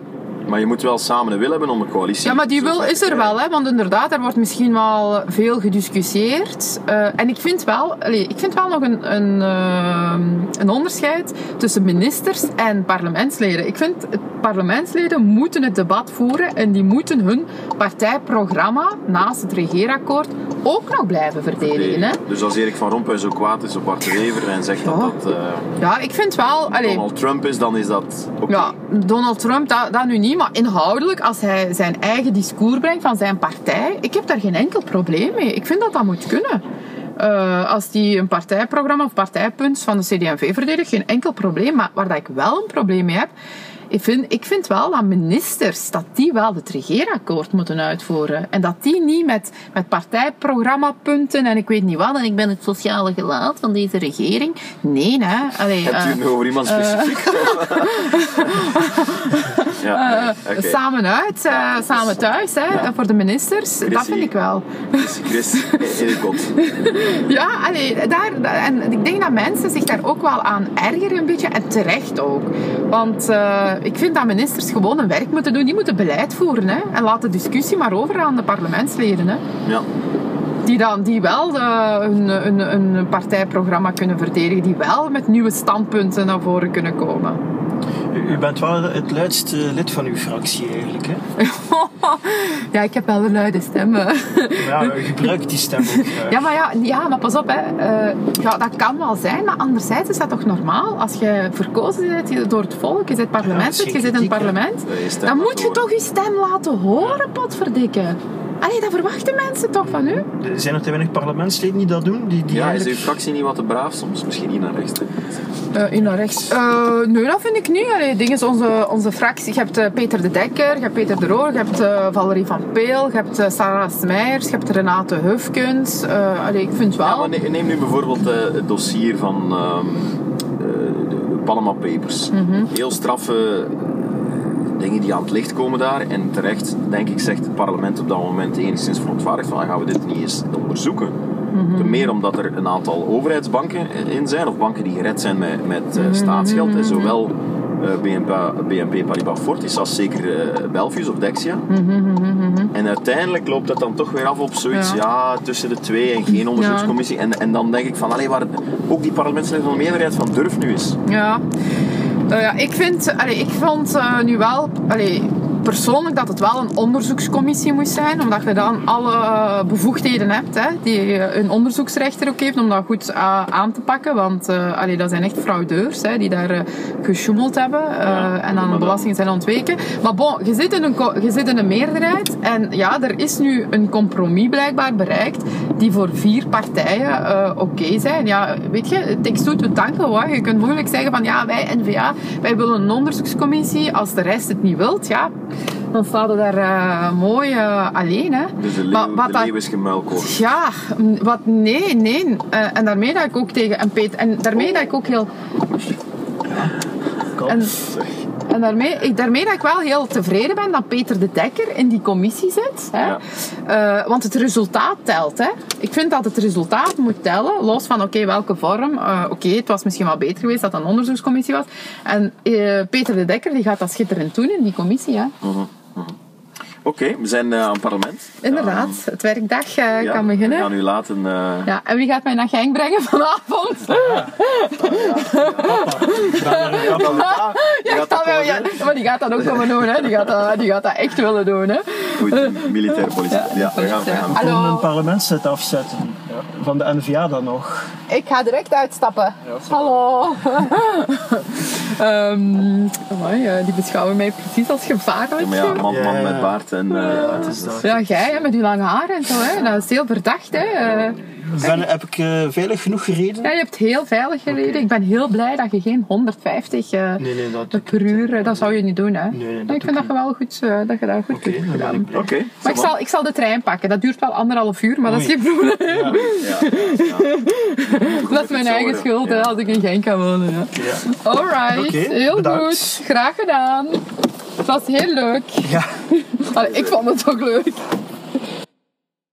Maar je moet wel samen een wil hebben om een coalitie ja, maar die wil is er wel, hè, want inderdaad, er wordt misschien wel veel gediscussieerd. Eh, en ik vind wel, allee, ik vind wel nog een, een, ehm, een onderscheid tussen ministers en parlementsleden. Ik vind, het parlementsleden moeten het debat voeren en die moeten hun partijprogramma naast het regeerakkoord ook nog blijven verdedigen. Hè. Dus als Erik van Rompuy zo kwaad is op Bart de Wever en zegt dat Ja. dat eh, Ja, ik vind wel... Allee, Donald Trump is, dan is dat oké. Ja, Donald Trump, dat, dat nu niet, maar inhoudelijk, als hij zijn eigen discours brengt van zijn partij, ik heb daar geen enkel probleem mee. Ik vind dat dat moet kunnen. Eh, als die een partijprogramma of partijpunt van de CD&V verdedigt, geen enkel probleem. Maar waar dat ik wel een probleem mee heb, ik vind, ik vind wel dat ministers, dat die wel het regeerakkoord moeten uitvoeren. En dat die niet met, met partijprogrammapunten en ik weet niet wat, en ik ben het sociale gelaat van deze regering. Nee, hè. Allee, Hebt u eh, het nu over iemand specifiek? ja, eh. Samen uit, eh, samen thuis, hè, voor de ministers. Dat vind ik wel. Chris, Eekot. Ja, allee, daar, en ik denk dat mensen zich daar ook wel aan ergeren een beetje. En terecht ook. Want eh, ik vind dat ministers gewoon hun werk moeten doen. Die moeten beleid voeren. Hè, en laat de discussie maar over aan de parlementsleden. Hè, Ja. die, dan, die wel hun, hun, hun partijprogramma kunnen verdedigen. Die wel met nieuwe standpunten naar voren kunnen komen. U, u bent wel het luidste lid van uw fractie eigenlijk. Hè? ja, ik heb wel een luide stem. Maar ja, u gebruikt die stem ook graag. Ja, maar, ja, ja, maar pas op, hè. Eh, ja, dat kan wel zijn, maar anderzijds is dat toch normaal? Als je verkozen bent door het volk, je zit parlementslid, Ja, je zit in het parlement, dan moet je toch je stem laten horen, potverdikke. Allee, dat verwachten mensen toch van u? Zijn er te weinig parlementsleden die dat doen? Die, die ja, is uw fractie niet wat te braaf soms? Misschien niet naar rechts. hè? in naar rechts. Eh, nee, dat vind ik niet. Allee, ding is onze, onze fractie. Je hebt eh, Peter de Dekker, je hebt Peter de Roor, je hebt eh, Valerie van Peel, je hebt eh, Sarah Smeijers, je hebt Renate Hufkens. Eh, allee, ik vind wel... Ja, maar ne- neem nu bijvoorbeeld eh, het dossier van ehm, eh, de Panama Papers. Mhm. Heel straffe eh, dingen die aan het licht komen daar. En terecht, denk ik, zegt het parlement op dat moment enigszins verontwaardigd van "Ah, gaan we dit niet eens onderzoeken. Mhm. Ten meer omdat er een aantal overheidsbanken in zijn, of banken die gered zijn met, met Mhm. eh, staatsgeld. En zowel eh, BNP, BNP Paribas Fortis als zeker eh, Belfius of Dexia. En uiteindelijk loopt dat dan toch weer af op zoiets, ja, Ja. tussen de twee en geen onderzoekscommissie. En, en dan denk ik van, allee, waar ook die parlementsleden van de meerderheid van durf nu eens. Ja. Eh, ja, ik vind, allee, ik vond eh, nu wel, allee, persoonlijk dat het wel een onderzoekscommissie moest zijn, omdat je dan alle bevoegdheden hebt hè, die een onderzoeksrechter ook heeft om dat goed uh, aan te pakken. Want uh, allee, dat zijn echt fraudeurs hè, die daar uh, gesjoemeld hebben uh, en aan de belastingen zijn ontweken. Maar bon, je zit, in een, je zit in een meerderheid en ja, er is nu een compromis blijkbaar bereikt die voor vier partijen oké okay zijn. Ja, weet je, het two to tango. Hoor. Je kunt moeilijk zeggen van ja, wij N-VA, wij willen een onderzoekscommissie. Als de rest het niet wilt, ja, dan staat daar uh, mooi uh, alleen. Hè. Dus de leeuw, Maar wat de dat- leeuw is gemuilkoord. Ja, wat, nee, nee. Uh, en daarmee dat ik ook tegen... En, Peter, en daarmee dat ik ook heel... En, en daarmee, ik, daarmee dat ik wel heel tevreden ben dat Peter de Dekker in die commissie zit. Hè? Ja. Eh, want het resultaat telt. Hè? Ik vind dat het resultaat moet tellen, los van oké, welke vorm. Eh, oké, het was misschien wel beter geweest dat het een onderzoekscommissie was. En eh, Peter de Dekker die gaat dat schitterend doen in die commissie. Hè? Oké, we zijn eh, aan het parlement. Inderdaad, het werkdag eh, Ja, kan We beginnen. gaan u laten... eh, Ja, en wie gaat mij naar Genk brengen vanavond? ja, doen? maar die gaat dat ook komen doen, hè. Die gaat dat, die gaat dat echt willen doen, hè. Goed, militaire politie. Ja, we gaan, we gaan. Kom Hallo. een parlementszet afzetten. Van de NVA dan nog. Ik ga direct uitstappen. Hallo. Ehm, amai, eh, die beschouwen mij precies als gevaarlijk. Ja, maar ja, man, met baard en... Het is dat. Ja, jij hè, met je lange haar en zo, hè. Dat is heel verdacht, hè. Eh, Ben, heb ik eh, veilig genoeg gereden? ja, je hebt heel veilig gereden. Ik ben heel blij dat je geen 150 eh, Nee, nee, dat per uur, dat zou je niet doen, hè. Nee, nee, dat Maar ik vind dat je wel goed, eh, dat je dat goed gedaan. blij. Oké, Maar ik zal, ik zal de trein pakken. Dat duurt wel anderhalf uur, maar dat is geen probleem. Dat is mijn eigen schuld, hè, als ik in Genk kan wonen. Ja. Alright, Oké, heel bedankt. goed. Graag gedaan. Het was heel leuk. ja. Allee, ik vond het ook leuk.